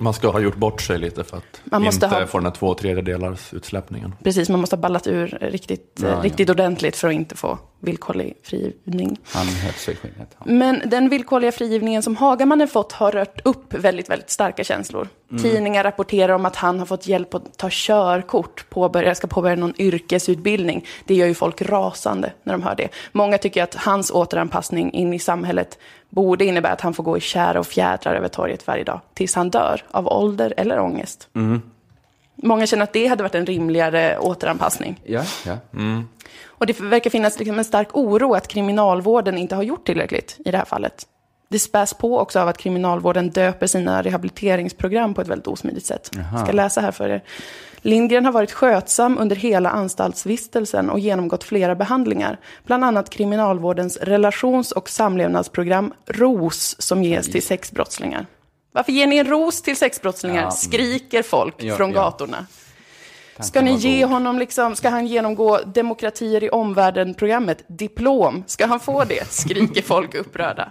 Man ska ha gjort bort sig lite för att Man måste inte ha- få den här två tredjedelars utsläppningen. Precis, man måste ha ballat ur riktigt, Ja, eh, ja. riktigt ordentligt för att inte få villkorlig frigivning. Han höll sig skinnet. Ja. Men den villkorliga frigivningen som Hagamannen fått har rört upp väldigt, väldigt starka känslor. Tidningar rapporterar om att han har fått hjälp att ta körkort, påbörja, ska påbörja någon yrkesutbildning. Det gör ju folk rasande när de hör det. Många tycker att hans återanpassning in i samhället borde innebära att han får gå i kära och fjädrar över torget varje dag, tills han dör av ålder eller ångest. Många känner att det hade varit en rimligare återanpassning. Ja, ja. Och det verkar finnas liksom en stark oro att kriminalvården inte har gjort tillräckligt i det här fallet. Det späs på också av att kriminalvården döper sina rehabiliteringsprogram på ett väldigt osmidigt sätt. Jag ska läsa här för er. Lindgren har varit skötsam under hela anstaltsvistelsen och genomgått flera behandlingar. Bland annat kriminalvårdens relations och samlevnadsprogram ROS som ges till sexbrottslingar. Varför ger ni en ros till sexbrottslingar? Ja. Skriker folk Ja, från ja. gatorna. Ska ni ge honom liksom, ska han genomgå demokratier i omvärlden-programmet? Diplom, ska han få det? Skriker folk upprörda.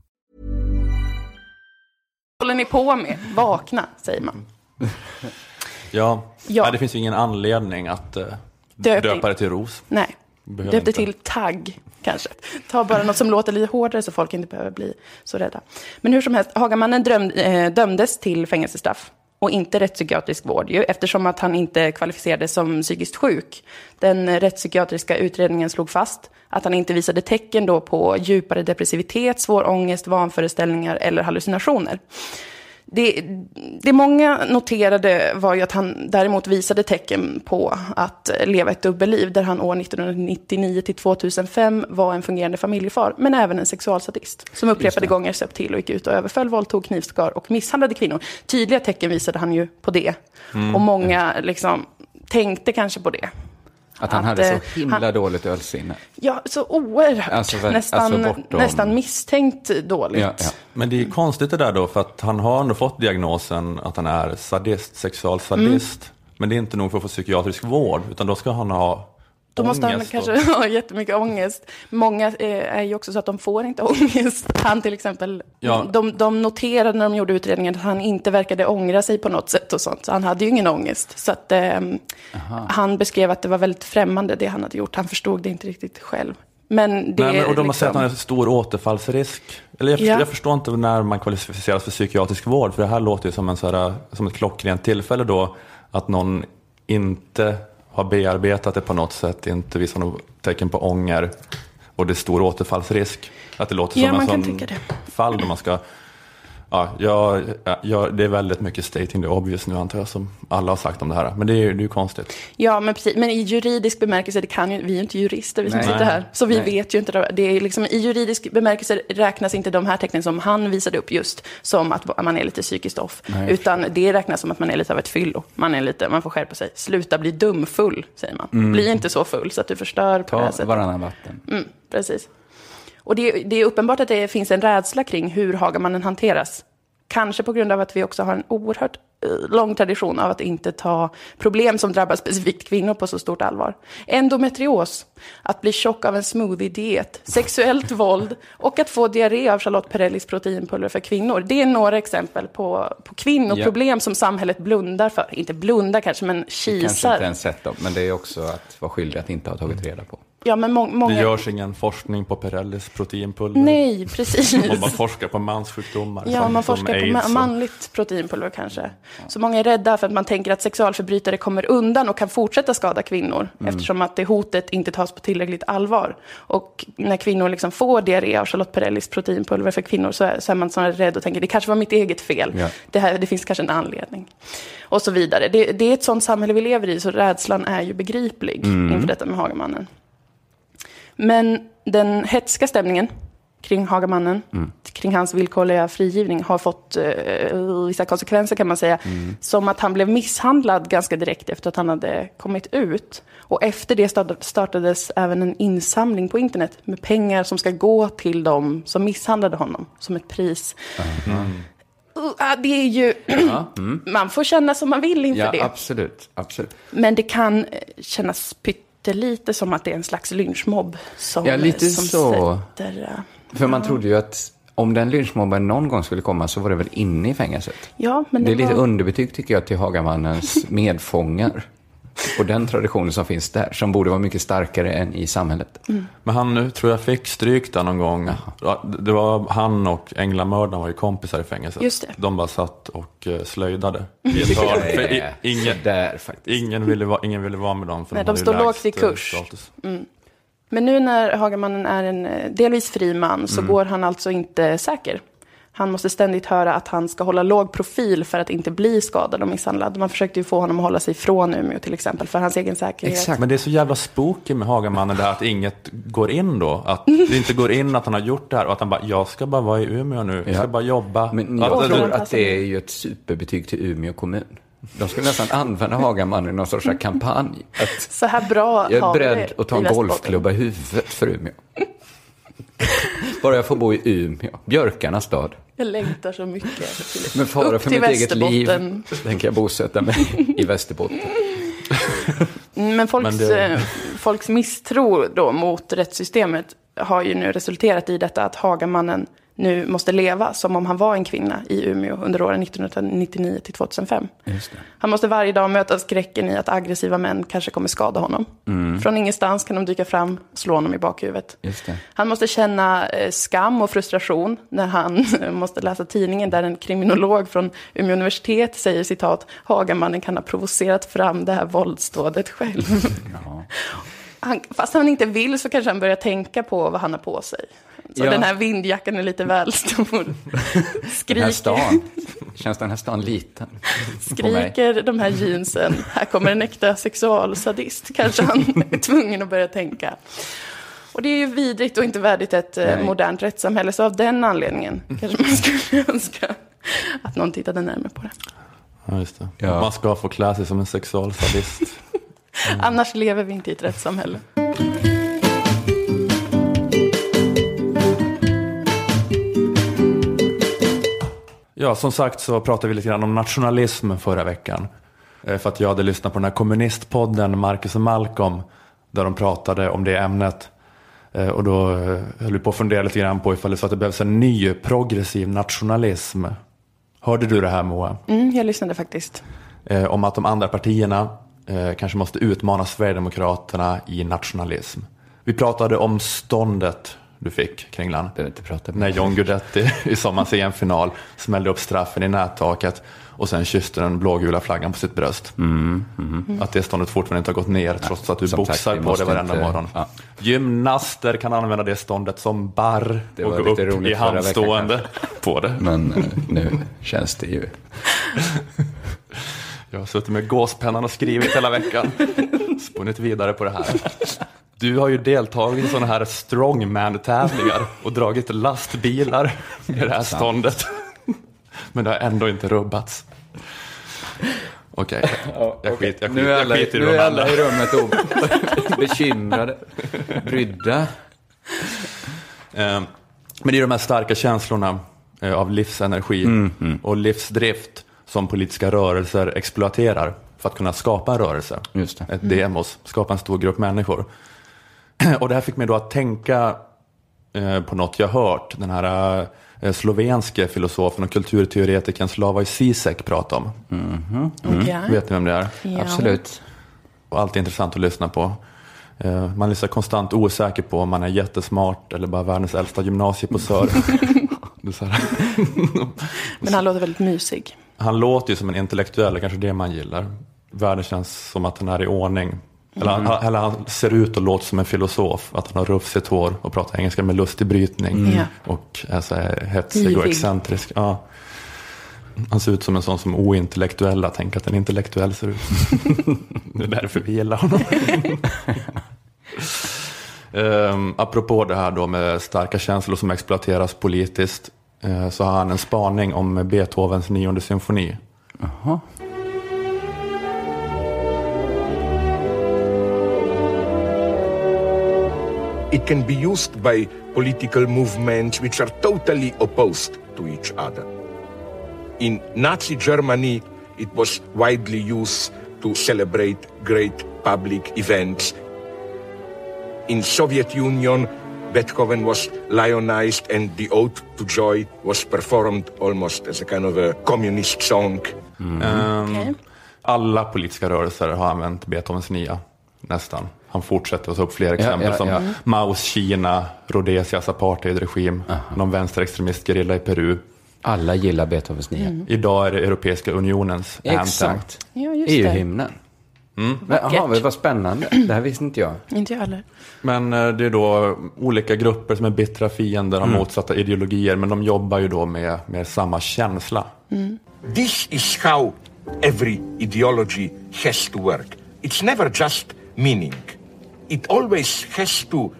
håller ni på med? Vakna, säger man. *laughs* Ja, Ja. Nej, det finns ju ingen anledning att eh, Döp döpa inte. det till ros. Nej, Behöver döpte inte. till tagg kanske. Ta bara något som låter lite hårdare så folk inte behöver bli så rädda. Men hur som helst, Hagamannen dröm, eh, dömdes till fängelsestraff och inte rättspsykiatrisk vård ju, eftersom att han inte kvalificerades som psykiskt sjuk. Den rättspsykiatriska utredningen slog fast att han inte visade tecken då på djupare depressivitet, svår ångest, vanföreställningar eller hallucinationer. Det, det många noterade var ju att han däremot visade tecken på att leva ett dubbelliv, där han år 1999 till 2005 var en fungerande familjefar, men även en sexualsadist, som upprepade gånger söp till och gick ut och överföll, våldtog, knivskar och misshandlade kvinnor. Tydliga tecken visade han ju på det. Och många liksom tänkte kanske på det. Att han Att, hade eh, så himla han- dåligt ölsinne. Ja, så oerhört, Alltså, ver- nästan, alltså bortom- nästan misstänkt dåligt. Ja, ja. Men det är konstigt det där då, för att han har ändå fått diagnosen att han är sadist, sexualsadist. Mm. Men det är inte nog för att få psykiatrisk vård, utan då ska han ha Då måste han kanske *laughs* ha jättemycket ångest. Många eh, är ju också så att de får inte *laughs* ångest. Han till exempel, Ja. de, de noterade när de gjorde utredningen att han inte verkade ångra sig på något sätt och sånt. Så han hade ju ingen ångest. Så att eh, han beskrev att det var väldigt främmande det han hade gjort. Han förstod det inte riktigt själv. Men det Nej, men, och de har liksom, sett att han har stor återfallsrisk. Eller jag, förstår, Ja. jag förstår inte när man kvalificeras för psykiatrisk vård, för det här låter ju som, en så här, som ett klockrent tillfälle då att någon inte har bearbetat det på något sätt, inte visar något tecken på ånger. Och det är stor återfallsrisk. Att det låter Ja, som en sån fall då man ska Ja, jag, jag, det är väldigt mycket stating the obvious nu antar jag, som alla har sagt om det här. Men det är ju det är ju konstigt. Ja, men precis. Men i juridisk bemärkelse, det kan ju, vi är ju inte jurister, vi som Nej. sitter här. Så vi Nej. vet ju inte. det. Det är liksom, I juridisk bemärkelse räknas inte de här tecknen som han visade upp just som att man är lite psykiskt off. Nej. Utan det räknas som att man är lite av ett fyllo. Man, är lite, man får skärpa sig. Sluta bli dumfull, säger man. Bli inte så full så att du förstör på det här Ta sättet. varannan vatten. Mm, precis. Och det, det är uppenbart att det finns en rädsla kring hur Hagamannen hanteras. Kanske på grund av att vi också har en oerhört eh, lång tradition av att inte ta problem som drabbar specifikt kvinnor på så stort allvar. Endometrios, att bli tjock av en smoothie-diet, sexuellt våld och att få diarré av Charlotte Perrellis proteinpulver för kvinnor. Det är några exempel på, på kvinnoproblem som samhället blundar för. Inte blundar kanske, men Kanske inte kisar. ens sett dem, men det är också att vara skyldig att inte ha tagit reda på. Ja, men må- många... Det görs ingen forskning på Perrellis proteinpulver. Nej, precis. Och *laughs* man forskar på manssjukdomar. Ja, man forskar på aids ma- och- manligt proteinpulver kanske. Så många är rädda för att man tänker att sexualförbrytare kommer undan och kan fortsätta skada kvinnor. Eftersom att det hotet inte tas på tillräckligt allvar. Och när kvinnor liksom får diarré av Charlotte Perrellis proteinpulver för kvinnor så är, så är man snarare rädd och tänker det kanske var mitt eget fel. Ja. Det, här, det finns kanske en anledning. Och så vidare. Det, det är ett sånt samhälle vi lever i så rädslan är ju begriplig inför detta med Hagamannen. Men den hetska stämningen kring Hagamannen, kring hans villkorliga frigivning, har fått eh, vissa konsekvenser kan man säga. Som att han blev misshandlad ganska direkt efter att han hade kommit ut. Och efter det start- startades även en insamling på internet med pengar som ska gå till dem som misshandlade honom som ett pris. Uh, ah, det är ju... *clears throat* Man får känna som man vill inför Ja, det. absolut. absolut. Men det kan eh, kännas pyttelite som att det är en slags lynchmobb som, Ja, lite som så. sätter... eh, För man trodde ju att om den lynchmobben någon gång skulle komma så var det väl inne i fängelset. Ja, men Det är lite var... underbetyg tycker jag till Hagamannens *laughs* medfångar. Och den traditionen som finns där, som borde vara mycket starkare än i samhället. Men han nu tror jag fick stryk där någon gång. Ja, Det var han och änglamördaren var ju kompisar i fängelset. Just det. De bara satt och eh, slöjdade i ett hörn. För i- ingen, Där faktiskt. ingen, ville vara, ingen ville vara med dem. För Nej, de de står lågt i eh, kurs. status. Men nu när Hagamannen är en eh, delvis fri man så går han alltså inte säker. Han måste ständigt höra att han ska hålla låg profil för att inte bli skadad och misshandlad. Man försökte ju få honom att hålla sig från Umeå till exempel för hans egen säkerhet. Exakt. Men det är så jävla spooky med Hagamannen det här att inget går in då. Att det inte går in att han har gjort det här och att han bara, jag ska bara vara i Umeå nu. Jag ska bara jobba. Men Att- jag att- tror att- det är ju ett superbetyg till Umeå kommun. De skulle nästan använda Hagamannen i någon sorts kampanj. Att Så här bra jag är beredd att ta en golfklubba i huvudet för Umeå. Bara jag får bo i Umeå, björkarnas stad. Jag längtar så mycket till Med fara för mitt eget liv tänker jag bosätta mig i Västerbotten. Men folks, Men det- eh, folks misstro då mot rättssystemet har ju nu resulterat i detta att Hagamannen nu måste leva som om han var en kvinna i Umeå under åren 1999 till 2005. Just det. Han måste varje dag möta skräcken i att aggressiva män kanske kommer skada honom. Från ingenstans kan de dyka fram och slå honom i bakhuvudet. Han måste känna eh, skam och frustration när han *laughs* måste läsa tidningen där en kriminolog från Umeå universitet säger citat Hagamannen kan ha provocerat fram det här våldsdådet själv. *laughs* Han, fast han inte vill så kanske han börjar tänka på vad han har på sig. Så Ja. den här vindjackan är lite väl stor. *laughs* Den här Skriker, stan, känns den här stan liten? skriker de här jeansen, här kommer en äkta sexualsadist. Kanske han är tvungen att börja tänka. Och det är ju vidrigt och inte värdigt ett eh, Nej. modernt rättssamhälle. Så av den anledningen kanske man skulle *laughs* önska att någon tittade närmare på det. Ja, just det. Ja. Man ska få klä sig som en sexualsadist. *laughs* Annars lever vi inte i ett rättssamhälle. Ja, som sagt så pratade vi lite grann om nationalism förra veckan. Eh, För att jag hade lyssnat på den här kommunistpodden Marcus och Malcolm. Där de pratade om det ämnet. Eh, Och då eh, höll vi på att fundera lite grann på ifall det så att det behövs en ny progressiv nationalism. Hörde du det här Moa? Mm, jag lyssnade faktiskt. Om att de andra partierna kanske måste utmana Sverigedemokraterna i nationalism. Vi pratade om ståndet du fick, Kringlan. Behöver inte prata När John Guidetti i sommarens EM-final smällde upp straffen i nättaket och sen kysste den blågula flaggan på sitt bröst. Att det ståndet fortfarande inte har gått ner trots att du sagt, boxar vi på det varenda inte- morgon. ja. Gymnaster kan använda det ståndet som barr Det och gå upp i veckan handstående på det. Men eh, nu känns det ju... Jag har suttit med gåspennan och skrivit hela veckan. Spunnit vidare på det här. Du har ju deltagit i sådana här strongman-tävlingar och dragit lastbilar med det här ståndet. Men det har ändå inte rubbats. Okej, jag, skit, jag, skit, Nu är alla, jag skiter i nu är alla i rummet *laughs* bekymrade, brydda. Eh, Men det är de här starka känslorna eh, av livsenergi Mm, och livsdrift som politiska rörelser exploaterar för att kunna skapa en rörelse. Just det. Ett demos, skapa en stor grupp människor. *clears throat* Och det här fick mig då att tänka eh, på något jag hört. Den här eh, slovenske filosofen och kulturteoretikern Slavoj Zizek prata om. Ja. Vet ni vem det är? Ja. Absolut. Och alltid intressant att lyssna på. Eh, Man är så konstant osäker på om man är jättesmart eller bara världens äldsta gymnasieposör. *laughs* Är. *laughs* Men han låter väldigt mysig. Han låter ju som en intellektuell, det är kanske det man gillar. Världen känns som att den är i ordning. Eller, han, eller han ser ut och låter som en filosof. Att han har rufsigt hår och pratar engelska med lustig brytning. Ja. Och är så här hetsig och excentrisk. Ja. Han ser ut som en sån som ointellektuella tänker att en intellektuell ser ut. *laughs* det är därför vi gillar honom. Um, *laughs* apropå det här då med starka känslor som exploateras politiskt. eh, så har han en spaning om Beethovens nionde symfoni. Jaha. It can be used by political movements which are totally opposed to each other. In Nazi Germany, it was widely used to celebrate great public events. In Soviet Union, Beethoven was lionized and the Ode to Joy was performed almost as a kind of a communist song. Ehm, Okej. Alla politiska rörelser har använt Beethovens nia, nästan. Han fortsätter att ta upp fler exempel ja, som ja. Maos Kina, Rhodesias apartheidregim, någon vänsterextremistgerilla i Peru. Alla gillar Beethovens nia. Idag är det Europeiska unionens anthem. Exakt. Ja, det. EU-hymnen. Men, Jaha, men vad spännande. Det här visste inte jag. Inte jag heller. Men eh, det är då olika grupper som är bittra fiender, har motsatta ideologier, men de jobbar ju då med, med samma känsla. This is how every ideology has to work. It's never just meaning. It always has to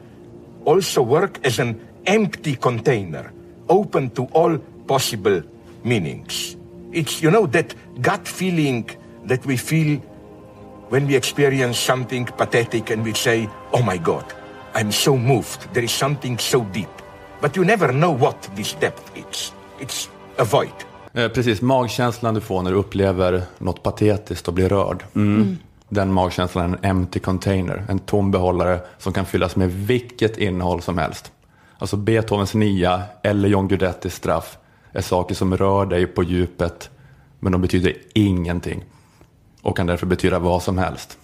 also work as an empty container, open to all possible meanings. It's, you know, that gut feeling that we feel when we experience something pathetic and we say, oh my God, I'm so moved. There is something so deep. But you never know what this depth is. It's a void. Eh, Precis, magkänslan du får när du upplever något patetiskt och blir rörd. Den magkänslan är en empty container, en tom behållare som kan fyllas med vilket innehåll som helst. Alltså Beethovens nia eller John Guidettis straff är saker som rör dig på djupet men de betyder ingenting och kan därför betyda vad som helst.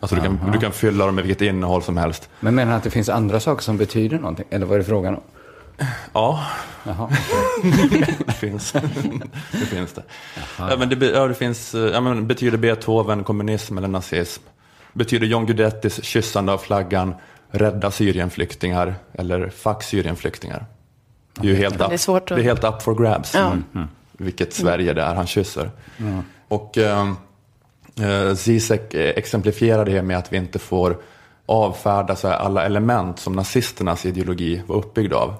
Alltså du kan, du kan fylla dem med vilket innehåll som helst. Men menar du att det finns andra saker som betyder någonting? Eller vad är det frågan om? Ja, Jaha. *laughs* det finns det. Finns det. Ja, men det, ja, det finns, eh, ja, men betyder Beethoven kommunism eller nazism? Betyder John Guidettis kyssande av flaggan rädda Syrienflyktingar eller fuck Syrienflyktingar? Det är ju helt, Det är up, att- det är helt up for grabs. Ja. Vilket Sverige det är han kysser. Och eh, eh, Zizek exemplifierar det med att vi inte får avfärda så alla element som nazisternas ideologi var uppbyggd av.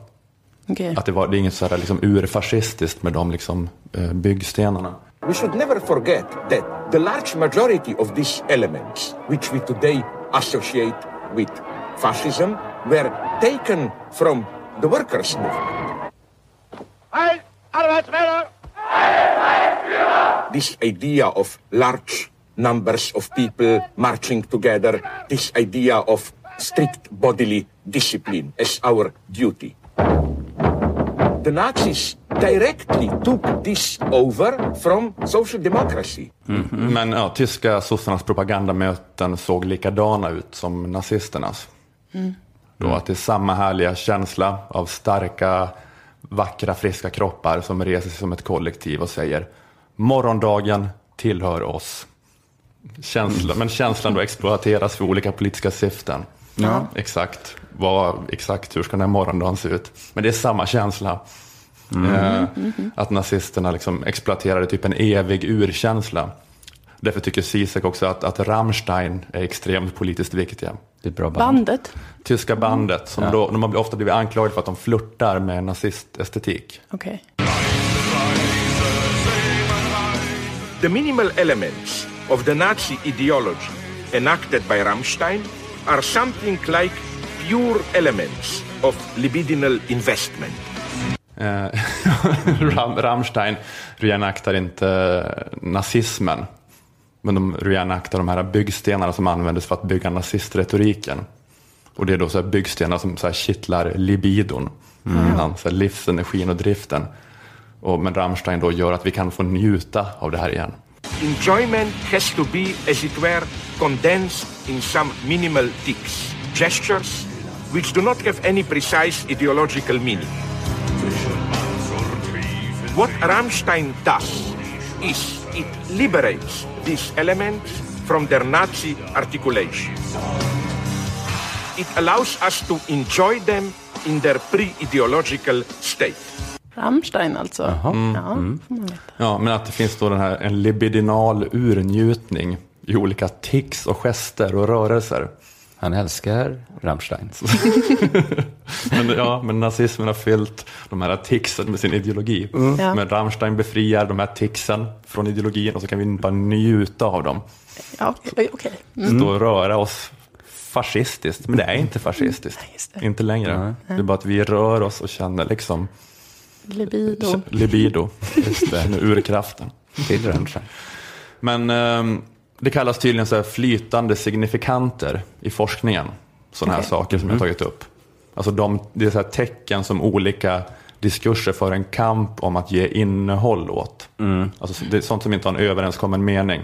Okej. Att det, var, det är inget så här liksom urfascistiskt med de liksom, eh, byggstenarna. We should never forget that the large majority of these elements, which we today associate with fascism, were taken from the workers' movement. This idea of large numbers of people marching together, this idea of strict bodily discipline as our duty. The Nazis directly took this over from social democracy. Men ja, tyska sossarnas propagandamöten såg likadana ut som nazisternas. Då att det är samma härliga känsla av starka, vackra, friska kroppar som reser sig som ett kollektiv och säger morgondagen tillhör oss. Känsla, men känslan då exploateras för olika politiska syften. Ja. Exakt, vad, exakt hur ska den här morgondagen se ut? Men det är samma känsla. Eh, att nazisterna liksom exploaterade typ en evig urkänsla. Därför tycker Zizek också att, att Rammstein är extremt politiskt viktiga. Det är ett bra band. Bandet? Tyska bandet, som då, de har ofta blivit anklagade för att de flörtar med nazistestetik. Okej. The minimal elements of the Nazi ideology enacted by Rammstein are something like pure elements of libidinal investment. Eh, *laughs* Ram, Rammstein reenaktar inte nazismen, men de reenaktar de här byggstenarna som användes för att bygga nazistretoriken. Och det är då så här byggstenar som så här kittlar libidon, innan, så här livsenergin och driften. Och, men Rammstein då gör att vi kan få njuta av det här igen. Enjoyment has to be, as it were, condensed in some minimal tics, gestures, which do not have any precise ideological meaning. What Rammstein does is it liberates these elements from their Nazi articulation. It allows us to enjoy them in their pre-ideological state. Rammstein alltså? Ja, får man veta. Ja, men att det finns då den här, en libidinal urnjutning i olika tics och gester och rörelser. Han älskar Rammstein. *laughs* Men, ja, men nazismen har fyllt de här ticsen med sin ideologi. Ja. Men Rammstein befriar de här ticsen från ideologin och så kan vi bara njuta av dem. Ja, okej. okej. Stå och röra oss fascistiskt, men det är inte fascistiskt. Nej, just det. Inte längre. Det är bara att vi rör oss och känner liksom Libido. libido, just det, urkraften. Men ehm, det kallas tydligen så här flytande signifikanter i forskningen. Sådana här Okej. saker som jag har tagit upp. Alltså de, det är så här tecken som olika diskurser för en kamp om att ge innehåll åt. Alltså det är sånt som inte har en överenskommen mening.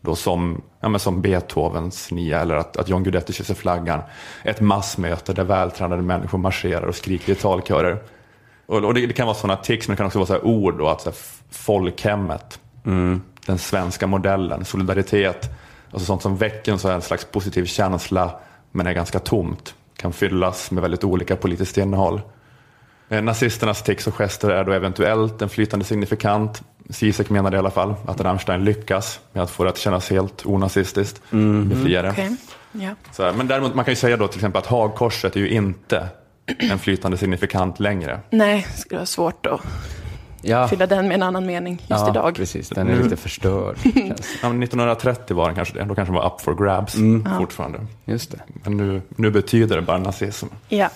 Då som, ja, men som Beethovens nia eller att, att John Guidetti kysser flaggan. Ett massmöte där vältränade människor marscherar och skriker i talkörer. Och, och det, det kan vara sådana tics men det kan också vara så här ord då, att så här, folkhemmet den svenska modellen, solidaritet, alltså sånt som väcker en, så här, en slags positiv känsla men är ganska tomt, kan fyllas med väldigt olika politiskt innehåll. Eh, Nazisternas tics och gester är då eventuellt en flytande signifikant. Zizek menade i alla fall att Rammstein lyckas med att få det att kännas helt onazistiskt, befria det. Okej. Ja. Så men däremot man kan ju säga då till exempel att hagkorset är ju inte en flytande signifikant längre. Nej, det skulle vara svårt att Ja, fylla den med en annan mening just ja idag. precis. Den är lite förstörd. *laughs* Ja, men 1930 var den kanske det, då kanske den var up for grabs fortfarande. Just det. Men nu, nu betyder det bara nazism. Ja.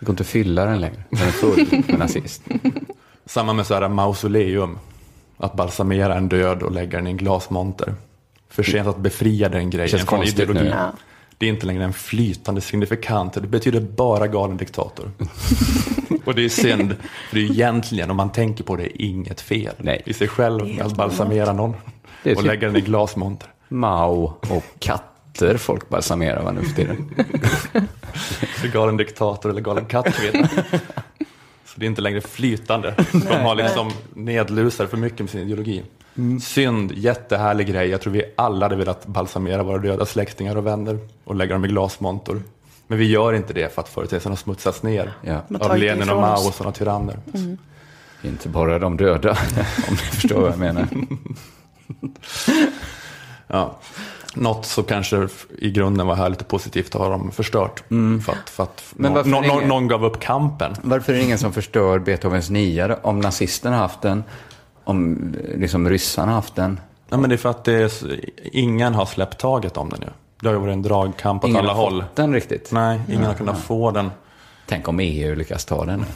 Det går inte att fylla den längre. Den är full med nazist. *laughs* Samma med så här mausoleum. Att balsamera en död och lägga den i en glasmonter. För sent att befria den grejen från konstigt ideologi. nu. Ja. Det är inte längre en flytande signifikant, det betyder bara galen diktator. *laughs* och det är synd, för det är egentligen, om man tänker på det, inget fel Nej. i sig själv med att balsamera någon och typ- lägga den i glasmonter. Mao och katter folk balsamerar va nu för tiden. *laughs* Galen diktator eller galen kattkvinna. *laughs* Så det är inte längre flytande. De har liksom nedlusar för mycket med sin ideologi. Synd, jättehärlig grej. Jag tror vi alla hade velat balsamera våra döda släktingar och vänner och lägga dem i glasmontor. Men vi gör inte det för att företeelsen har smutsats ner Ja. Av Lenin och Mao och sådana tyranner. Inte bara de döda, *laughs* om ni förstår vad jag menar. *laughs* Ja. Något som kanske i grunden var härligt och positivt har de förstört. För att, för att Men någon, ingen- någon gav upp kampen. Varför är det ingen som förstör Beethovens niare? Om nazisterna haft den, om liksom ryssarna haft den. Ja, men det är för att det är, ingen har släppt taget om det nu. Det har ju varit en dragkamp åt Ingen alla har håll. fått den riktigt. Nej, ingen har kunnat få den. Tänk om EU lyckas ta den. *laughs*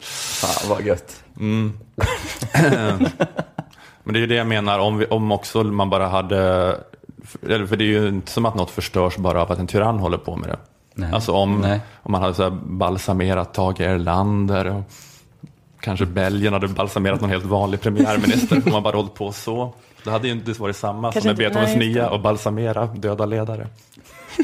Fan vad gött. *laughs* Men det är ju det jag menar, om, vi, om också man bara hade... Eller för det är ju inte som att något förstörs bara av att en tyrann håller på med det. Nej. Alltså om, Nej. om man hade så balsamerat Tage Erlander och kanske Belgien hade balsamerat någon helt vanlig premiärminister. om man bara hållit på så. Det hade ju inte varit samma Kanske som med Beethovens nia och balsamera döda ledare.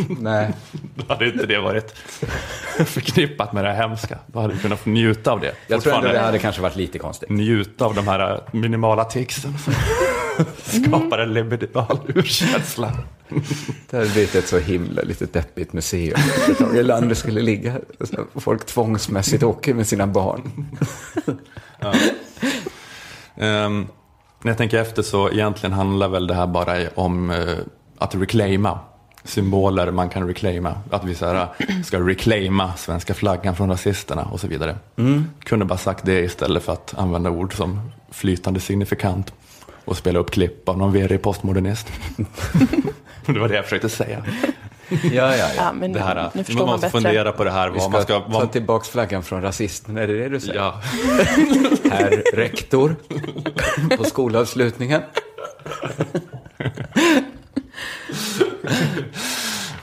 Nej. *laughs* Då hade inte det varit *laughs* förknippat med det här hemska. Då hade vi kunnat få njuta av det. Jag tror ändå det hade kanske varit lite konstigt. njuta av de här minimala ticsen *laughs* skapar en liberal urkänsla. Det hade blivit ett så himla lite deppigt museum. Tage Erlander skulle ligga. Folk tvångsmässigt åker med sina barn. *laughs* Ehm, när jag tänker efter så egentligen handlar väl det här bara om eh, att reclaima symboler man kan reclaima. Att vi så här, ska reclaima svenska flaggan från rasisterna och så vidare. Kunde bara sagt det istället för att använda ord som flytande signifikant och spela upp klipp av någon verig postmodernist. *laughs* det var det jag försökte säga. Ja, ja, ja. Ja, men Det här, nu man förstår man måste bättre. fundera på det här. Vi Vad ska, man ska, ta vad, tillbaka flaggan från rasisten, är det det du säger? ja. *laughs* Herr rektor på skolavslutningen.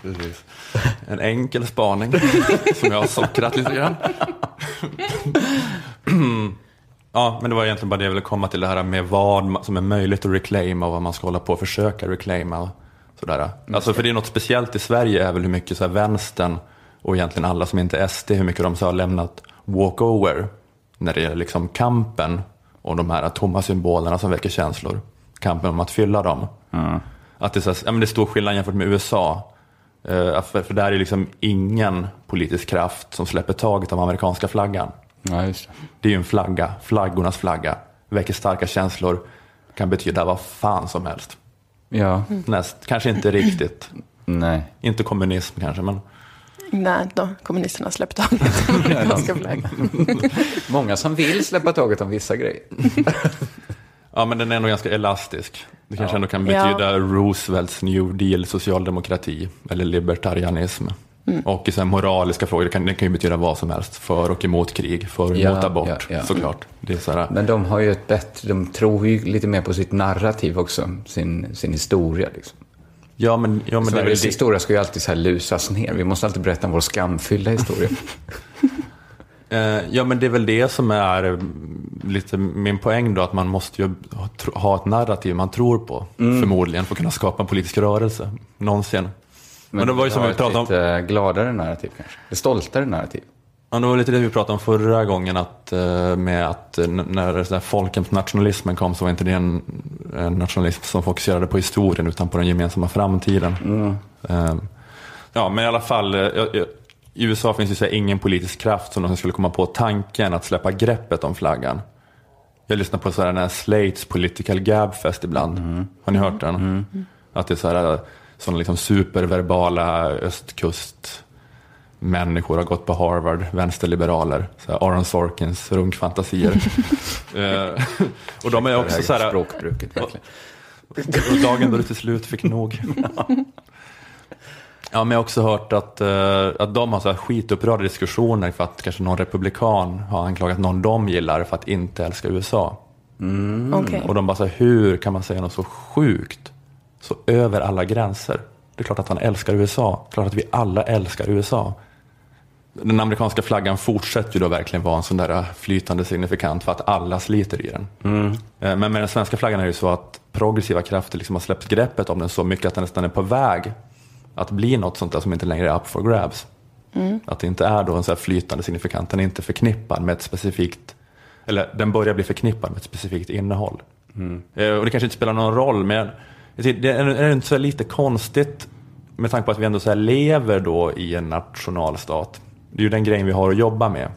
Precis. *laughs* En enkel spaning som jag har sockrat lite grann. *clears throat* Ja, men det var egentligen bara det jag ville komma till, det här med vad som är möjligt att reclaima och vad man ska hålla på och försöka reclaima. Sådär. Alltså, för det är något speciellt i Sverige är väl hur mycket så här, vänstern och egentligen alla som inte är SD, hur mycket de så har lämnat walkover när det gäller liksom kampen och de här tomma symbolerna som väcker känslor. Kampen om att fylla dem. Att det, är så här, ja, men det är stor skillnad jämfört med USA. Eh, för, för där är liksom ingen politisk kraft som släpper taget om amerikanska flaggan. Ja, just det. Det är ju en flagga, flaggornas flagga. Väcker starka känslor, kan betyda vad fan som helst. Ja, Näst, kanske inte riktigt, nej. inte kommunism kanske, men Nej, då, kommunisterna släppte taget om *laughs* amerikanska flaggan. *laughs* Många som vill släppa taget om vissa grejer. *laughs* Ja, men den är ändå ganska elastisk. Det kanske ändå kan Ja. betyda Roosevelts New Deal socialdemokrati eller libertarianism. Mm. Och så moraliska frågor, det kan, det kan ju betyda vad som helst. För och emot krig, för och Ja, emot abort, ja, ja. såklart. Det är så här, Men de har ju ett bättre, de tror ju lite mer på sitt narrativ också, sin, sin historia. Liksom. ja, men, ja, men det är väl Sveriges det. historia ska ju alltid så här lusas ner. Vi måste alltid berätta om vår skamfyllda historia. *laughs* Eh, ja, men det är väl det som är eh, lite min poäng då, att man måste ju ha ett narrativ man tror på, Mm. förmodligen, för att kunna skapa en politisk rörelse, någonsin. Men, det var ju som vi pratade om, lite gladare narrativ kanske. Ett stoltare narrativ. ja, det var lite det vi pratade om förra gången, att, eh, med att eh, när folkhemsnationalismen kom så var inte det en, nationalism som fokuserade på historien, utan på den gemensamma framtiden. Eh, ja, men i alla fall, eh, i USA finns ju så här ingen politisk kraft som någonsin skulle komma på tanken att släppa greppet om flaggan. Jag lyssnar på så här den här Slates Political Gabfest ibland. Har ni hört den? Att det är så här, sådana liksom superverbala östkust människor har gått på Harvard, vänsterliberaler, så här Aaron Sorkins runkfantasier. *laughs* Eh, och de är också så här, Språkbruket verkligen. och dagen då du till slut fick nog. *laughs* Ja, men jag har också hört att, eh, att de har så här skitupprörda diskussioner för att kanske någon republikan har anklagat någon de gillar för att inte älska USA. Okej. Och de bara så här, hur kan man säga något så sjukt? Så över alla gränser. Det är klart att han älskar USA. Klart att vi alla älskar USA. Den amerikanska flaggan fortsätter ju då verkligen vara en sån där flytande signifikant för att alla sliter i den. Eh, Men med den svenska flaggan är det ju så att progressiva krafter liksom har släppt greppet om den så mycket att den nästan är på väg att bli något sånt där som inte längre är up for grabs. Att det inte är då en så här flytande signifikant, den är inte förknippad med ett specifikt, eller den börjar bli förknippad med ett specifikt innehåll. Eh, Och det kanske inte spelar någon roll, men det är är det inte så lite konstigt med tanke på att vi ändå så lever då i en nationalstat. Det är ju den grejen vi har att jobba med.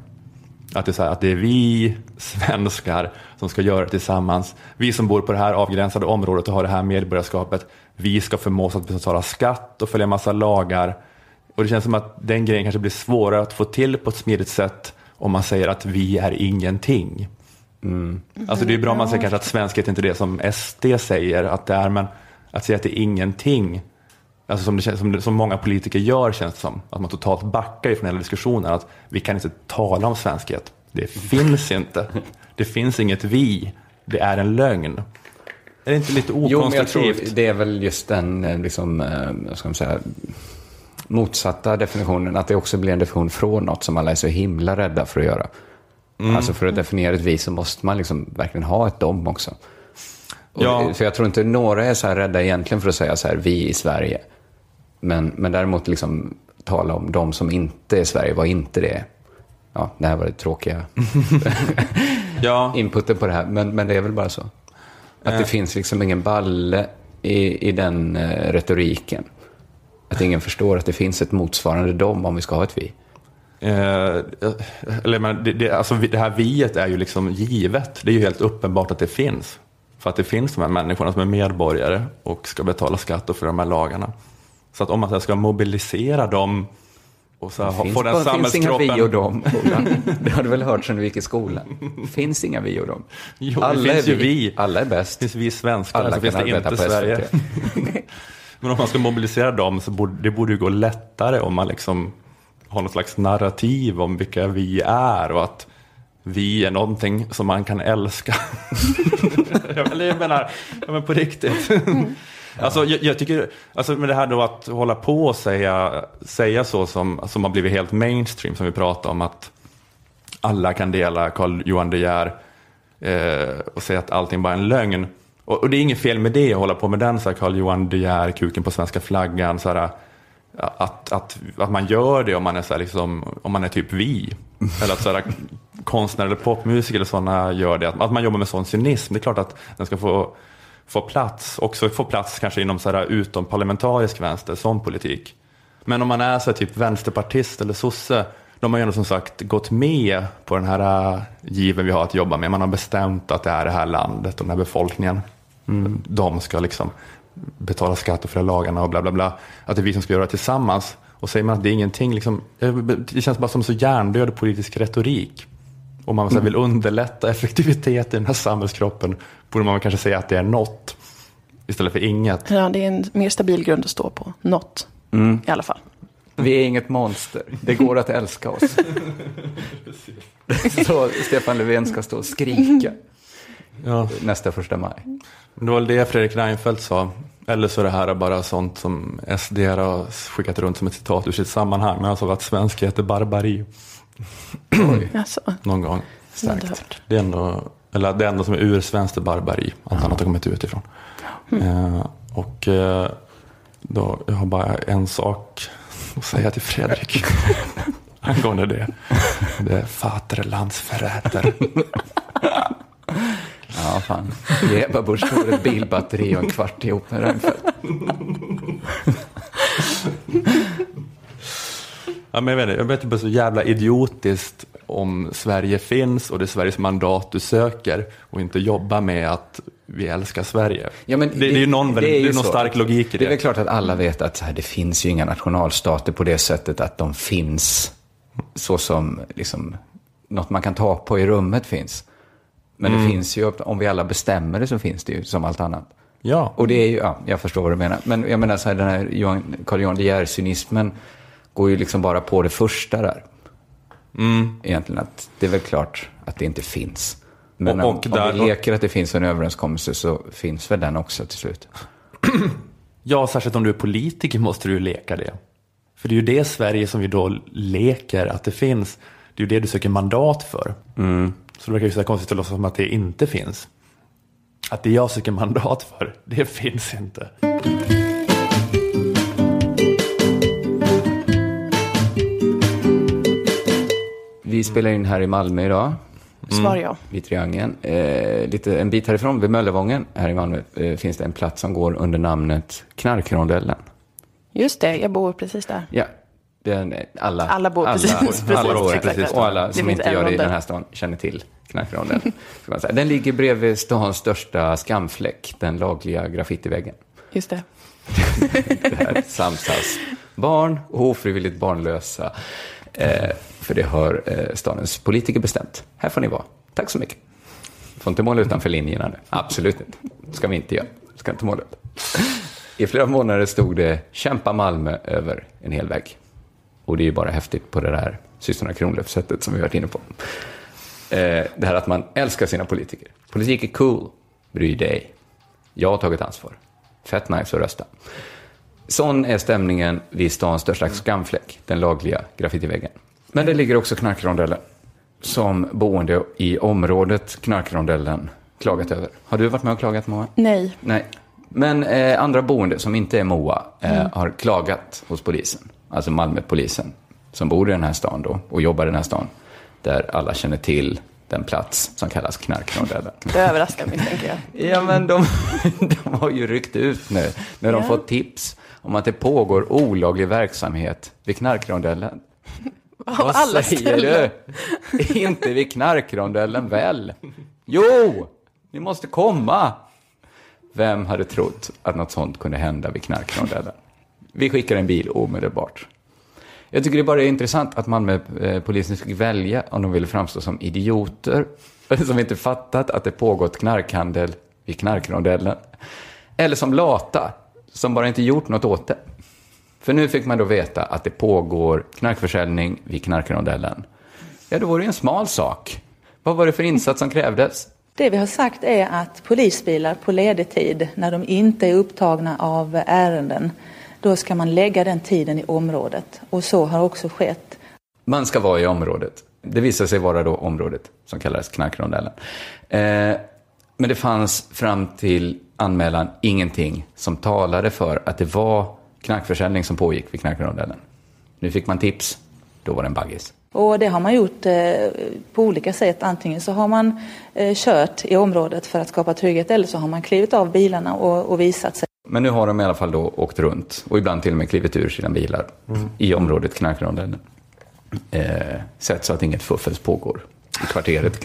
Att det, är här, att det är vi svenskar som ska göra det tillsammans. Vi som bor på det här avgränsade området och har det här medborgarskapet. Vi ska förmås att betala skatt och följa massa lagar. Och det känns som att den grejen kanske blir svårare att få till på ett smidigt sätt om man säger att vi är ingenting. Alltså det är bra om man säger kanske att svenskhet är inte det som SD säger att det är, men att säga att det är ingenting, alltså som, det som, som många politiker gör känns det som, att man totalt backar ifrån hela diskussionen, att vi kan inte tala om svenskhet. Det finns inte. Det finns inget vi. Det är en lögn. Är det inte lite Jo, men jag tror okonstruktivt? det är väl just den, eh, liksom, eh, ska man säga, motsatta definitionen. Att det också blir en definition från något som alla är så himla rädda för att göra. Mm. Alltså för att definiera ett vi så måste man liksom verkligen ha ett dom också. Ja. För jag tror inte några är så här rädda egentligen för att säga så här, vi i Sverige. Men, men däremot liksom tala om de som inte är Sverige, vad inte det är. Ja, det här var det tråkiga *laughs* Ja, inputen på det här, men, men det är väl bara så. Att det finns liksom ingen balle i, i den eh, retoriken. Att ingen förstår att det finns ett motsvarande dom om vi ska ha ett vi. Eh, eller, men det, det, alltså, det här viet är ju liksom givet. Det är ju helt uppenbart att det finns. För att det finns de här människorna som är medborgare och ska betala skatt och för de här lagarna. Så att om man ska mobilisera dem och så här, få den bara, finns inga samhällskroppen. vi och dem. Det har du väl hört sedan du gick i skolan? finns inga vi och dem. *laughs* Jo, det finns ju vi. Alla är Det bäst. finns vi svenskar, Alla så finns det inte Sverige. *laughs* Men om man ska mobilisera dem så borde det borde ju gå lättare om man liksom har något slags narrativ om vilka vi är och att vi är någonting som man kan älska. *laughs* Eller jag menar, ja, men på riktigt. Alltså, jag, jag tycker, alltså med det här då att hålla på och säga, säga så som, som har blivit helt mainstream som vi pratar om att alla kan dela Carl Johan De Geer eh, och säga att allting bara är en lögn. Och, och det är inget fel med det, att hålla på med den, så här Carl Johan De Geer, kuken på svenska flaggan, så här, att, att, att man gör det om man är, så liksom, om man är typ vi. Eller att så här, konstnärer eller popmusiker eller sådana gör det, att, att man jobbar med sån cynism. Det är klart att den ska få, få plats, också få plats kanske inom så här, utom parlamentarisk vänster, sån politik. Men om man är så här, typ vänsterpartist eller sosse, de har ju ändå som sagt gått med på den här äh, given vi har att jobba med. Man har bestämt att det är det här landet och den här befolkningen. De ska liksom betala skatt och följa lagarna och bla bla bla. Att det är vi som ska göra det tillsammans. Och säger man att det är ingenting, liksom, eh, det känns bara som så hjärndöd politisk retorik. Om man så här, vill underlätta effektivitet i den här samhällskroppen borde man kanske säga att det är något istället för inget. Ja, det är en mer stabil grund att stå på. Något, i alla fall. Vi är inget monster. Det går att älska oss. *laughs* Så Stefan Löfven ska stå och skrika Ja. nästa första maj. Det var väl det Fredrik Reinfeldt sa. Eller så är det här bara sånt som SD har skickat runt som ett citat ur sitt sammanhang. Men han sa att svenskhet är barbari Alltså, *clears throat* någon gång. hört. Det är ändå, eller det enda som är ur svenskt är barbari. Allt annat har kommit utifrån. Eh, och eh, då, jag har bara en sak att säga till Fredrik. *laughs* Angående det. Det är Vaterlandsförräter. *laughs* Ja, fan. Ge Ebba Busch Thor ett bilbatteri och en kvart ihop med Reinfeldt. Ja, men jag vet inte, jag vet inte, det är så jävla idiotiskt om Sverige finns och det är Sveriges mandat du söker och inte jobba med att vi älskar Sverige. Ja, men det, det är ju någon, det är ju någon så. stark logik i det. Det är väl klart att alla vet att här, det finns ju inga nationalstater på det sättet att de finns så som liksom, något man kan ta på i rummet finns. Men Mm. det finns ju, om vi alla bestämmer det så finns det ju som allt annat. Ja, Och det är ju, ja, jag förstår vad du menar. Men jag menar så här, den här Johan, Carl Johan De Geer-cynismen går ju liksom bara på det första där. Mm. Egentligen att det är väl klart att det inte finns. Men Och- om, och om där- vi leker att det finns en överenskommelse så finns väl den också till slut. *clears throat* Ja, särskilt om du är politiker måste du ju leka det. För det är ju det Sverige som vi då leker att det finns. Det är ju det du söker mandat för. Så det verkar ju så konstigt att låtsas som att det inte finns. Att det jag söker mandat för, det finns inte. Vi spelar in här i Malmö idag, Svar ja. vid Triangeln. Eh, lite, en bit härifrån, vid Möllevången, här i Malmö, eh, finns det en plats som går under namnet Knarkrondellen. Just det, jag bor precis där. Ja, den, alla, Alla bor precis- precis, alla bor exakt. precis. Och alla som inte gör det i den här stan känner till säga. Den ligger bredvid stans största skamfläck, den lagliga graffitiväggen. Just det. *laughs* Där samsas barn och ofrivilligt barnlösa. Eh, för det har eh, stadens politiker bestämt. Här får ni vara. Tack så mycket. Får inte måla utanför linjerna nu. Absolut inte. ska vi inte göra. Ska inte måla upp. I flera månader stod det Kämpa Malmö över en hel vägg. Och det är ju bara häftigt på det där systrarna Kronlöf-sättet som vi har varit inne på. Eh, det här att man älskar sina politiker. Politik är cool. Bry dig. Jag har tagit ansvar. Fett nice att rösta. Sån är stämningen vid stans största skamfläck, den lagliga graffitiväggen. Men det ligger också knarkrondellen, som boende i området Knarkrondellen klagat över. Har du varit med och klagat, Moa? Nej. Nej. Men eh, andra boende som inte är Moa eh, har klagat hos polisen, alltså Malmöpolisen, som bor i den här stan då och jobbar i den här stan, där alla känner till den plats som kallas Knarkrondellen. Det överraskar misstänker jag. *laughs* Ja, men de, *laughs* de har ju ryckt ut nu när de Ja. fått tips om att det pågår olaglig verksamhet vid Knarkrondellen. *laughs* Vad alla säger ställen. du? Inte vid Knarkrondellen väl? Jo, ni måste komma. Vem hade trott att något sånt kunde hända vid Knarkrondellen? Vi skickar en bil omedelbart. Jag tycker det bara är intressant att Malmöpolisen eh, fick välja om de ville framstå som idioter, *laughs* som inte fattat att det pågått knarkhandel vid knarkrondellen, eller som lata, som bara inte gjort något åt det. För nu fick man då veta att det pågår knarkförsäljning vid knarkrondellen. Ja, då var det ju en smal sak. Vad var det för insats som krävdes? Det vi har sagt är att polisbilar på ledig tid, när de inte är upptagna av ärenden, då ska man lägga den tiden i området. Och så har också skett. Man ska vara i området. Det visade sig vara då området som kallades knarkrondellen. Eh, men det fanns fram till anmälan ingenting som talade för att det var knarkförsäljning som pågick vid knarkrondellen. Nu fick man tips, då var det en baggis. Och det har man gjort eh, på olika sätt. Antingen så har man eh, kört i området för att skapa trygghet eller så har man klivit av bilarna och, och visat sig. Men nu har de i alla fall då åkt runt och ibland till och med klivit ur sina bilar i området knarkrondellen. Eh, sett så att inget fuffens pågår i kvarteret *laughs*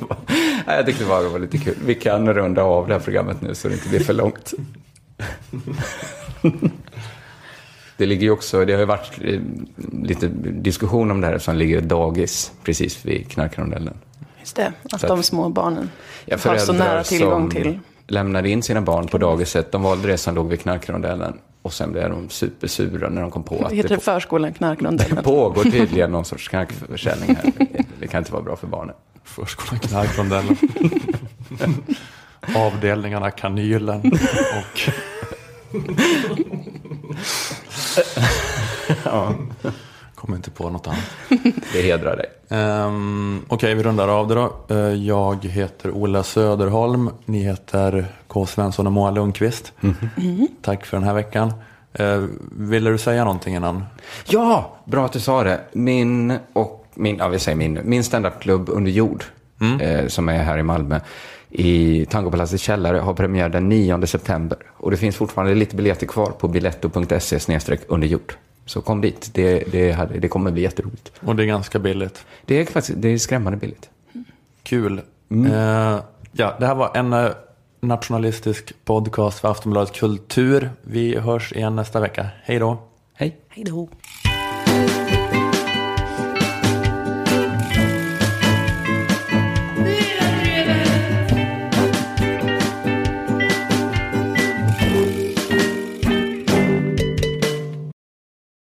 var, nej, jag tyckte bara det var lite kul. Vi kan runda av det här programmet nu så det inte blir för långt. Det ligger ju också, det har ju varit eh, lite diskussion om det här eftersom det ligger ett dagis precis vid knarkrondellen. Just det, att Så de att- små barnen Ja, har så nära tillgång som till. lämnade in sina barn på dagiset, de valde det som låg vid knarkrondellen. Och sen blev de supersura när de kom på att Heter det, det förskolan *laughs* det Knarkrondellen? pågår tydligen någon sorts knarkförsäljning här. Det- Det kan inte vara bra för barnen. Förskolan Knarkrondellen. *laughs* Avdelningarna Kanylen och... *laughs* ja. Kommer inte på något annat. *laughs* Det hedrar dig. Um, Okej, vi rundar av det då. Eh, jag heter Ola Söderholm. Ni heter K. Svensson och Moa Lundqvist. Tack för den här veckan. Uh, ville du säga någonting innan? Ja, bra att du sa det. Min och min, ja vi säger min, min standupklubb Under jord, eh, som är här i Malmö, i Tangopalatsets källare, har premiär den 9 september. Och det finns fortfarande lite biljetter kvar på biletto.se snedstreck under jord. Så kom dit, det, det, hade, det kommer bli jätteroligt. Och det är ganska billigt. Det är faktiskt det är skrämmande billigt. Kul. Eh, ja, det här var en eh, nationalistisk podcast för Aftonbladet Kultur. Vi hörs igen nästa vecka. Hej då. Hej. Hej då.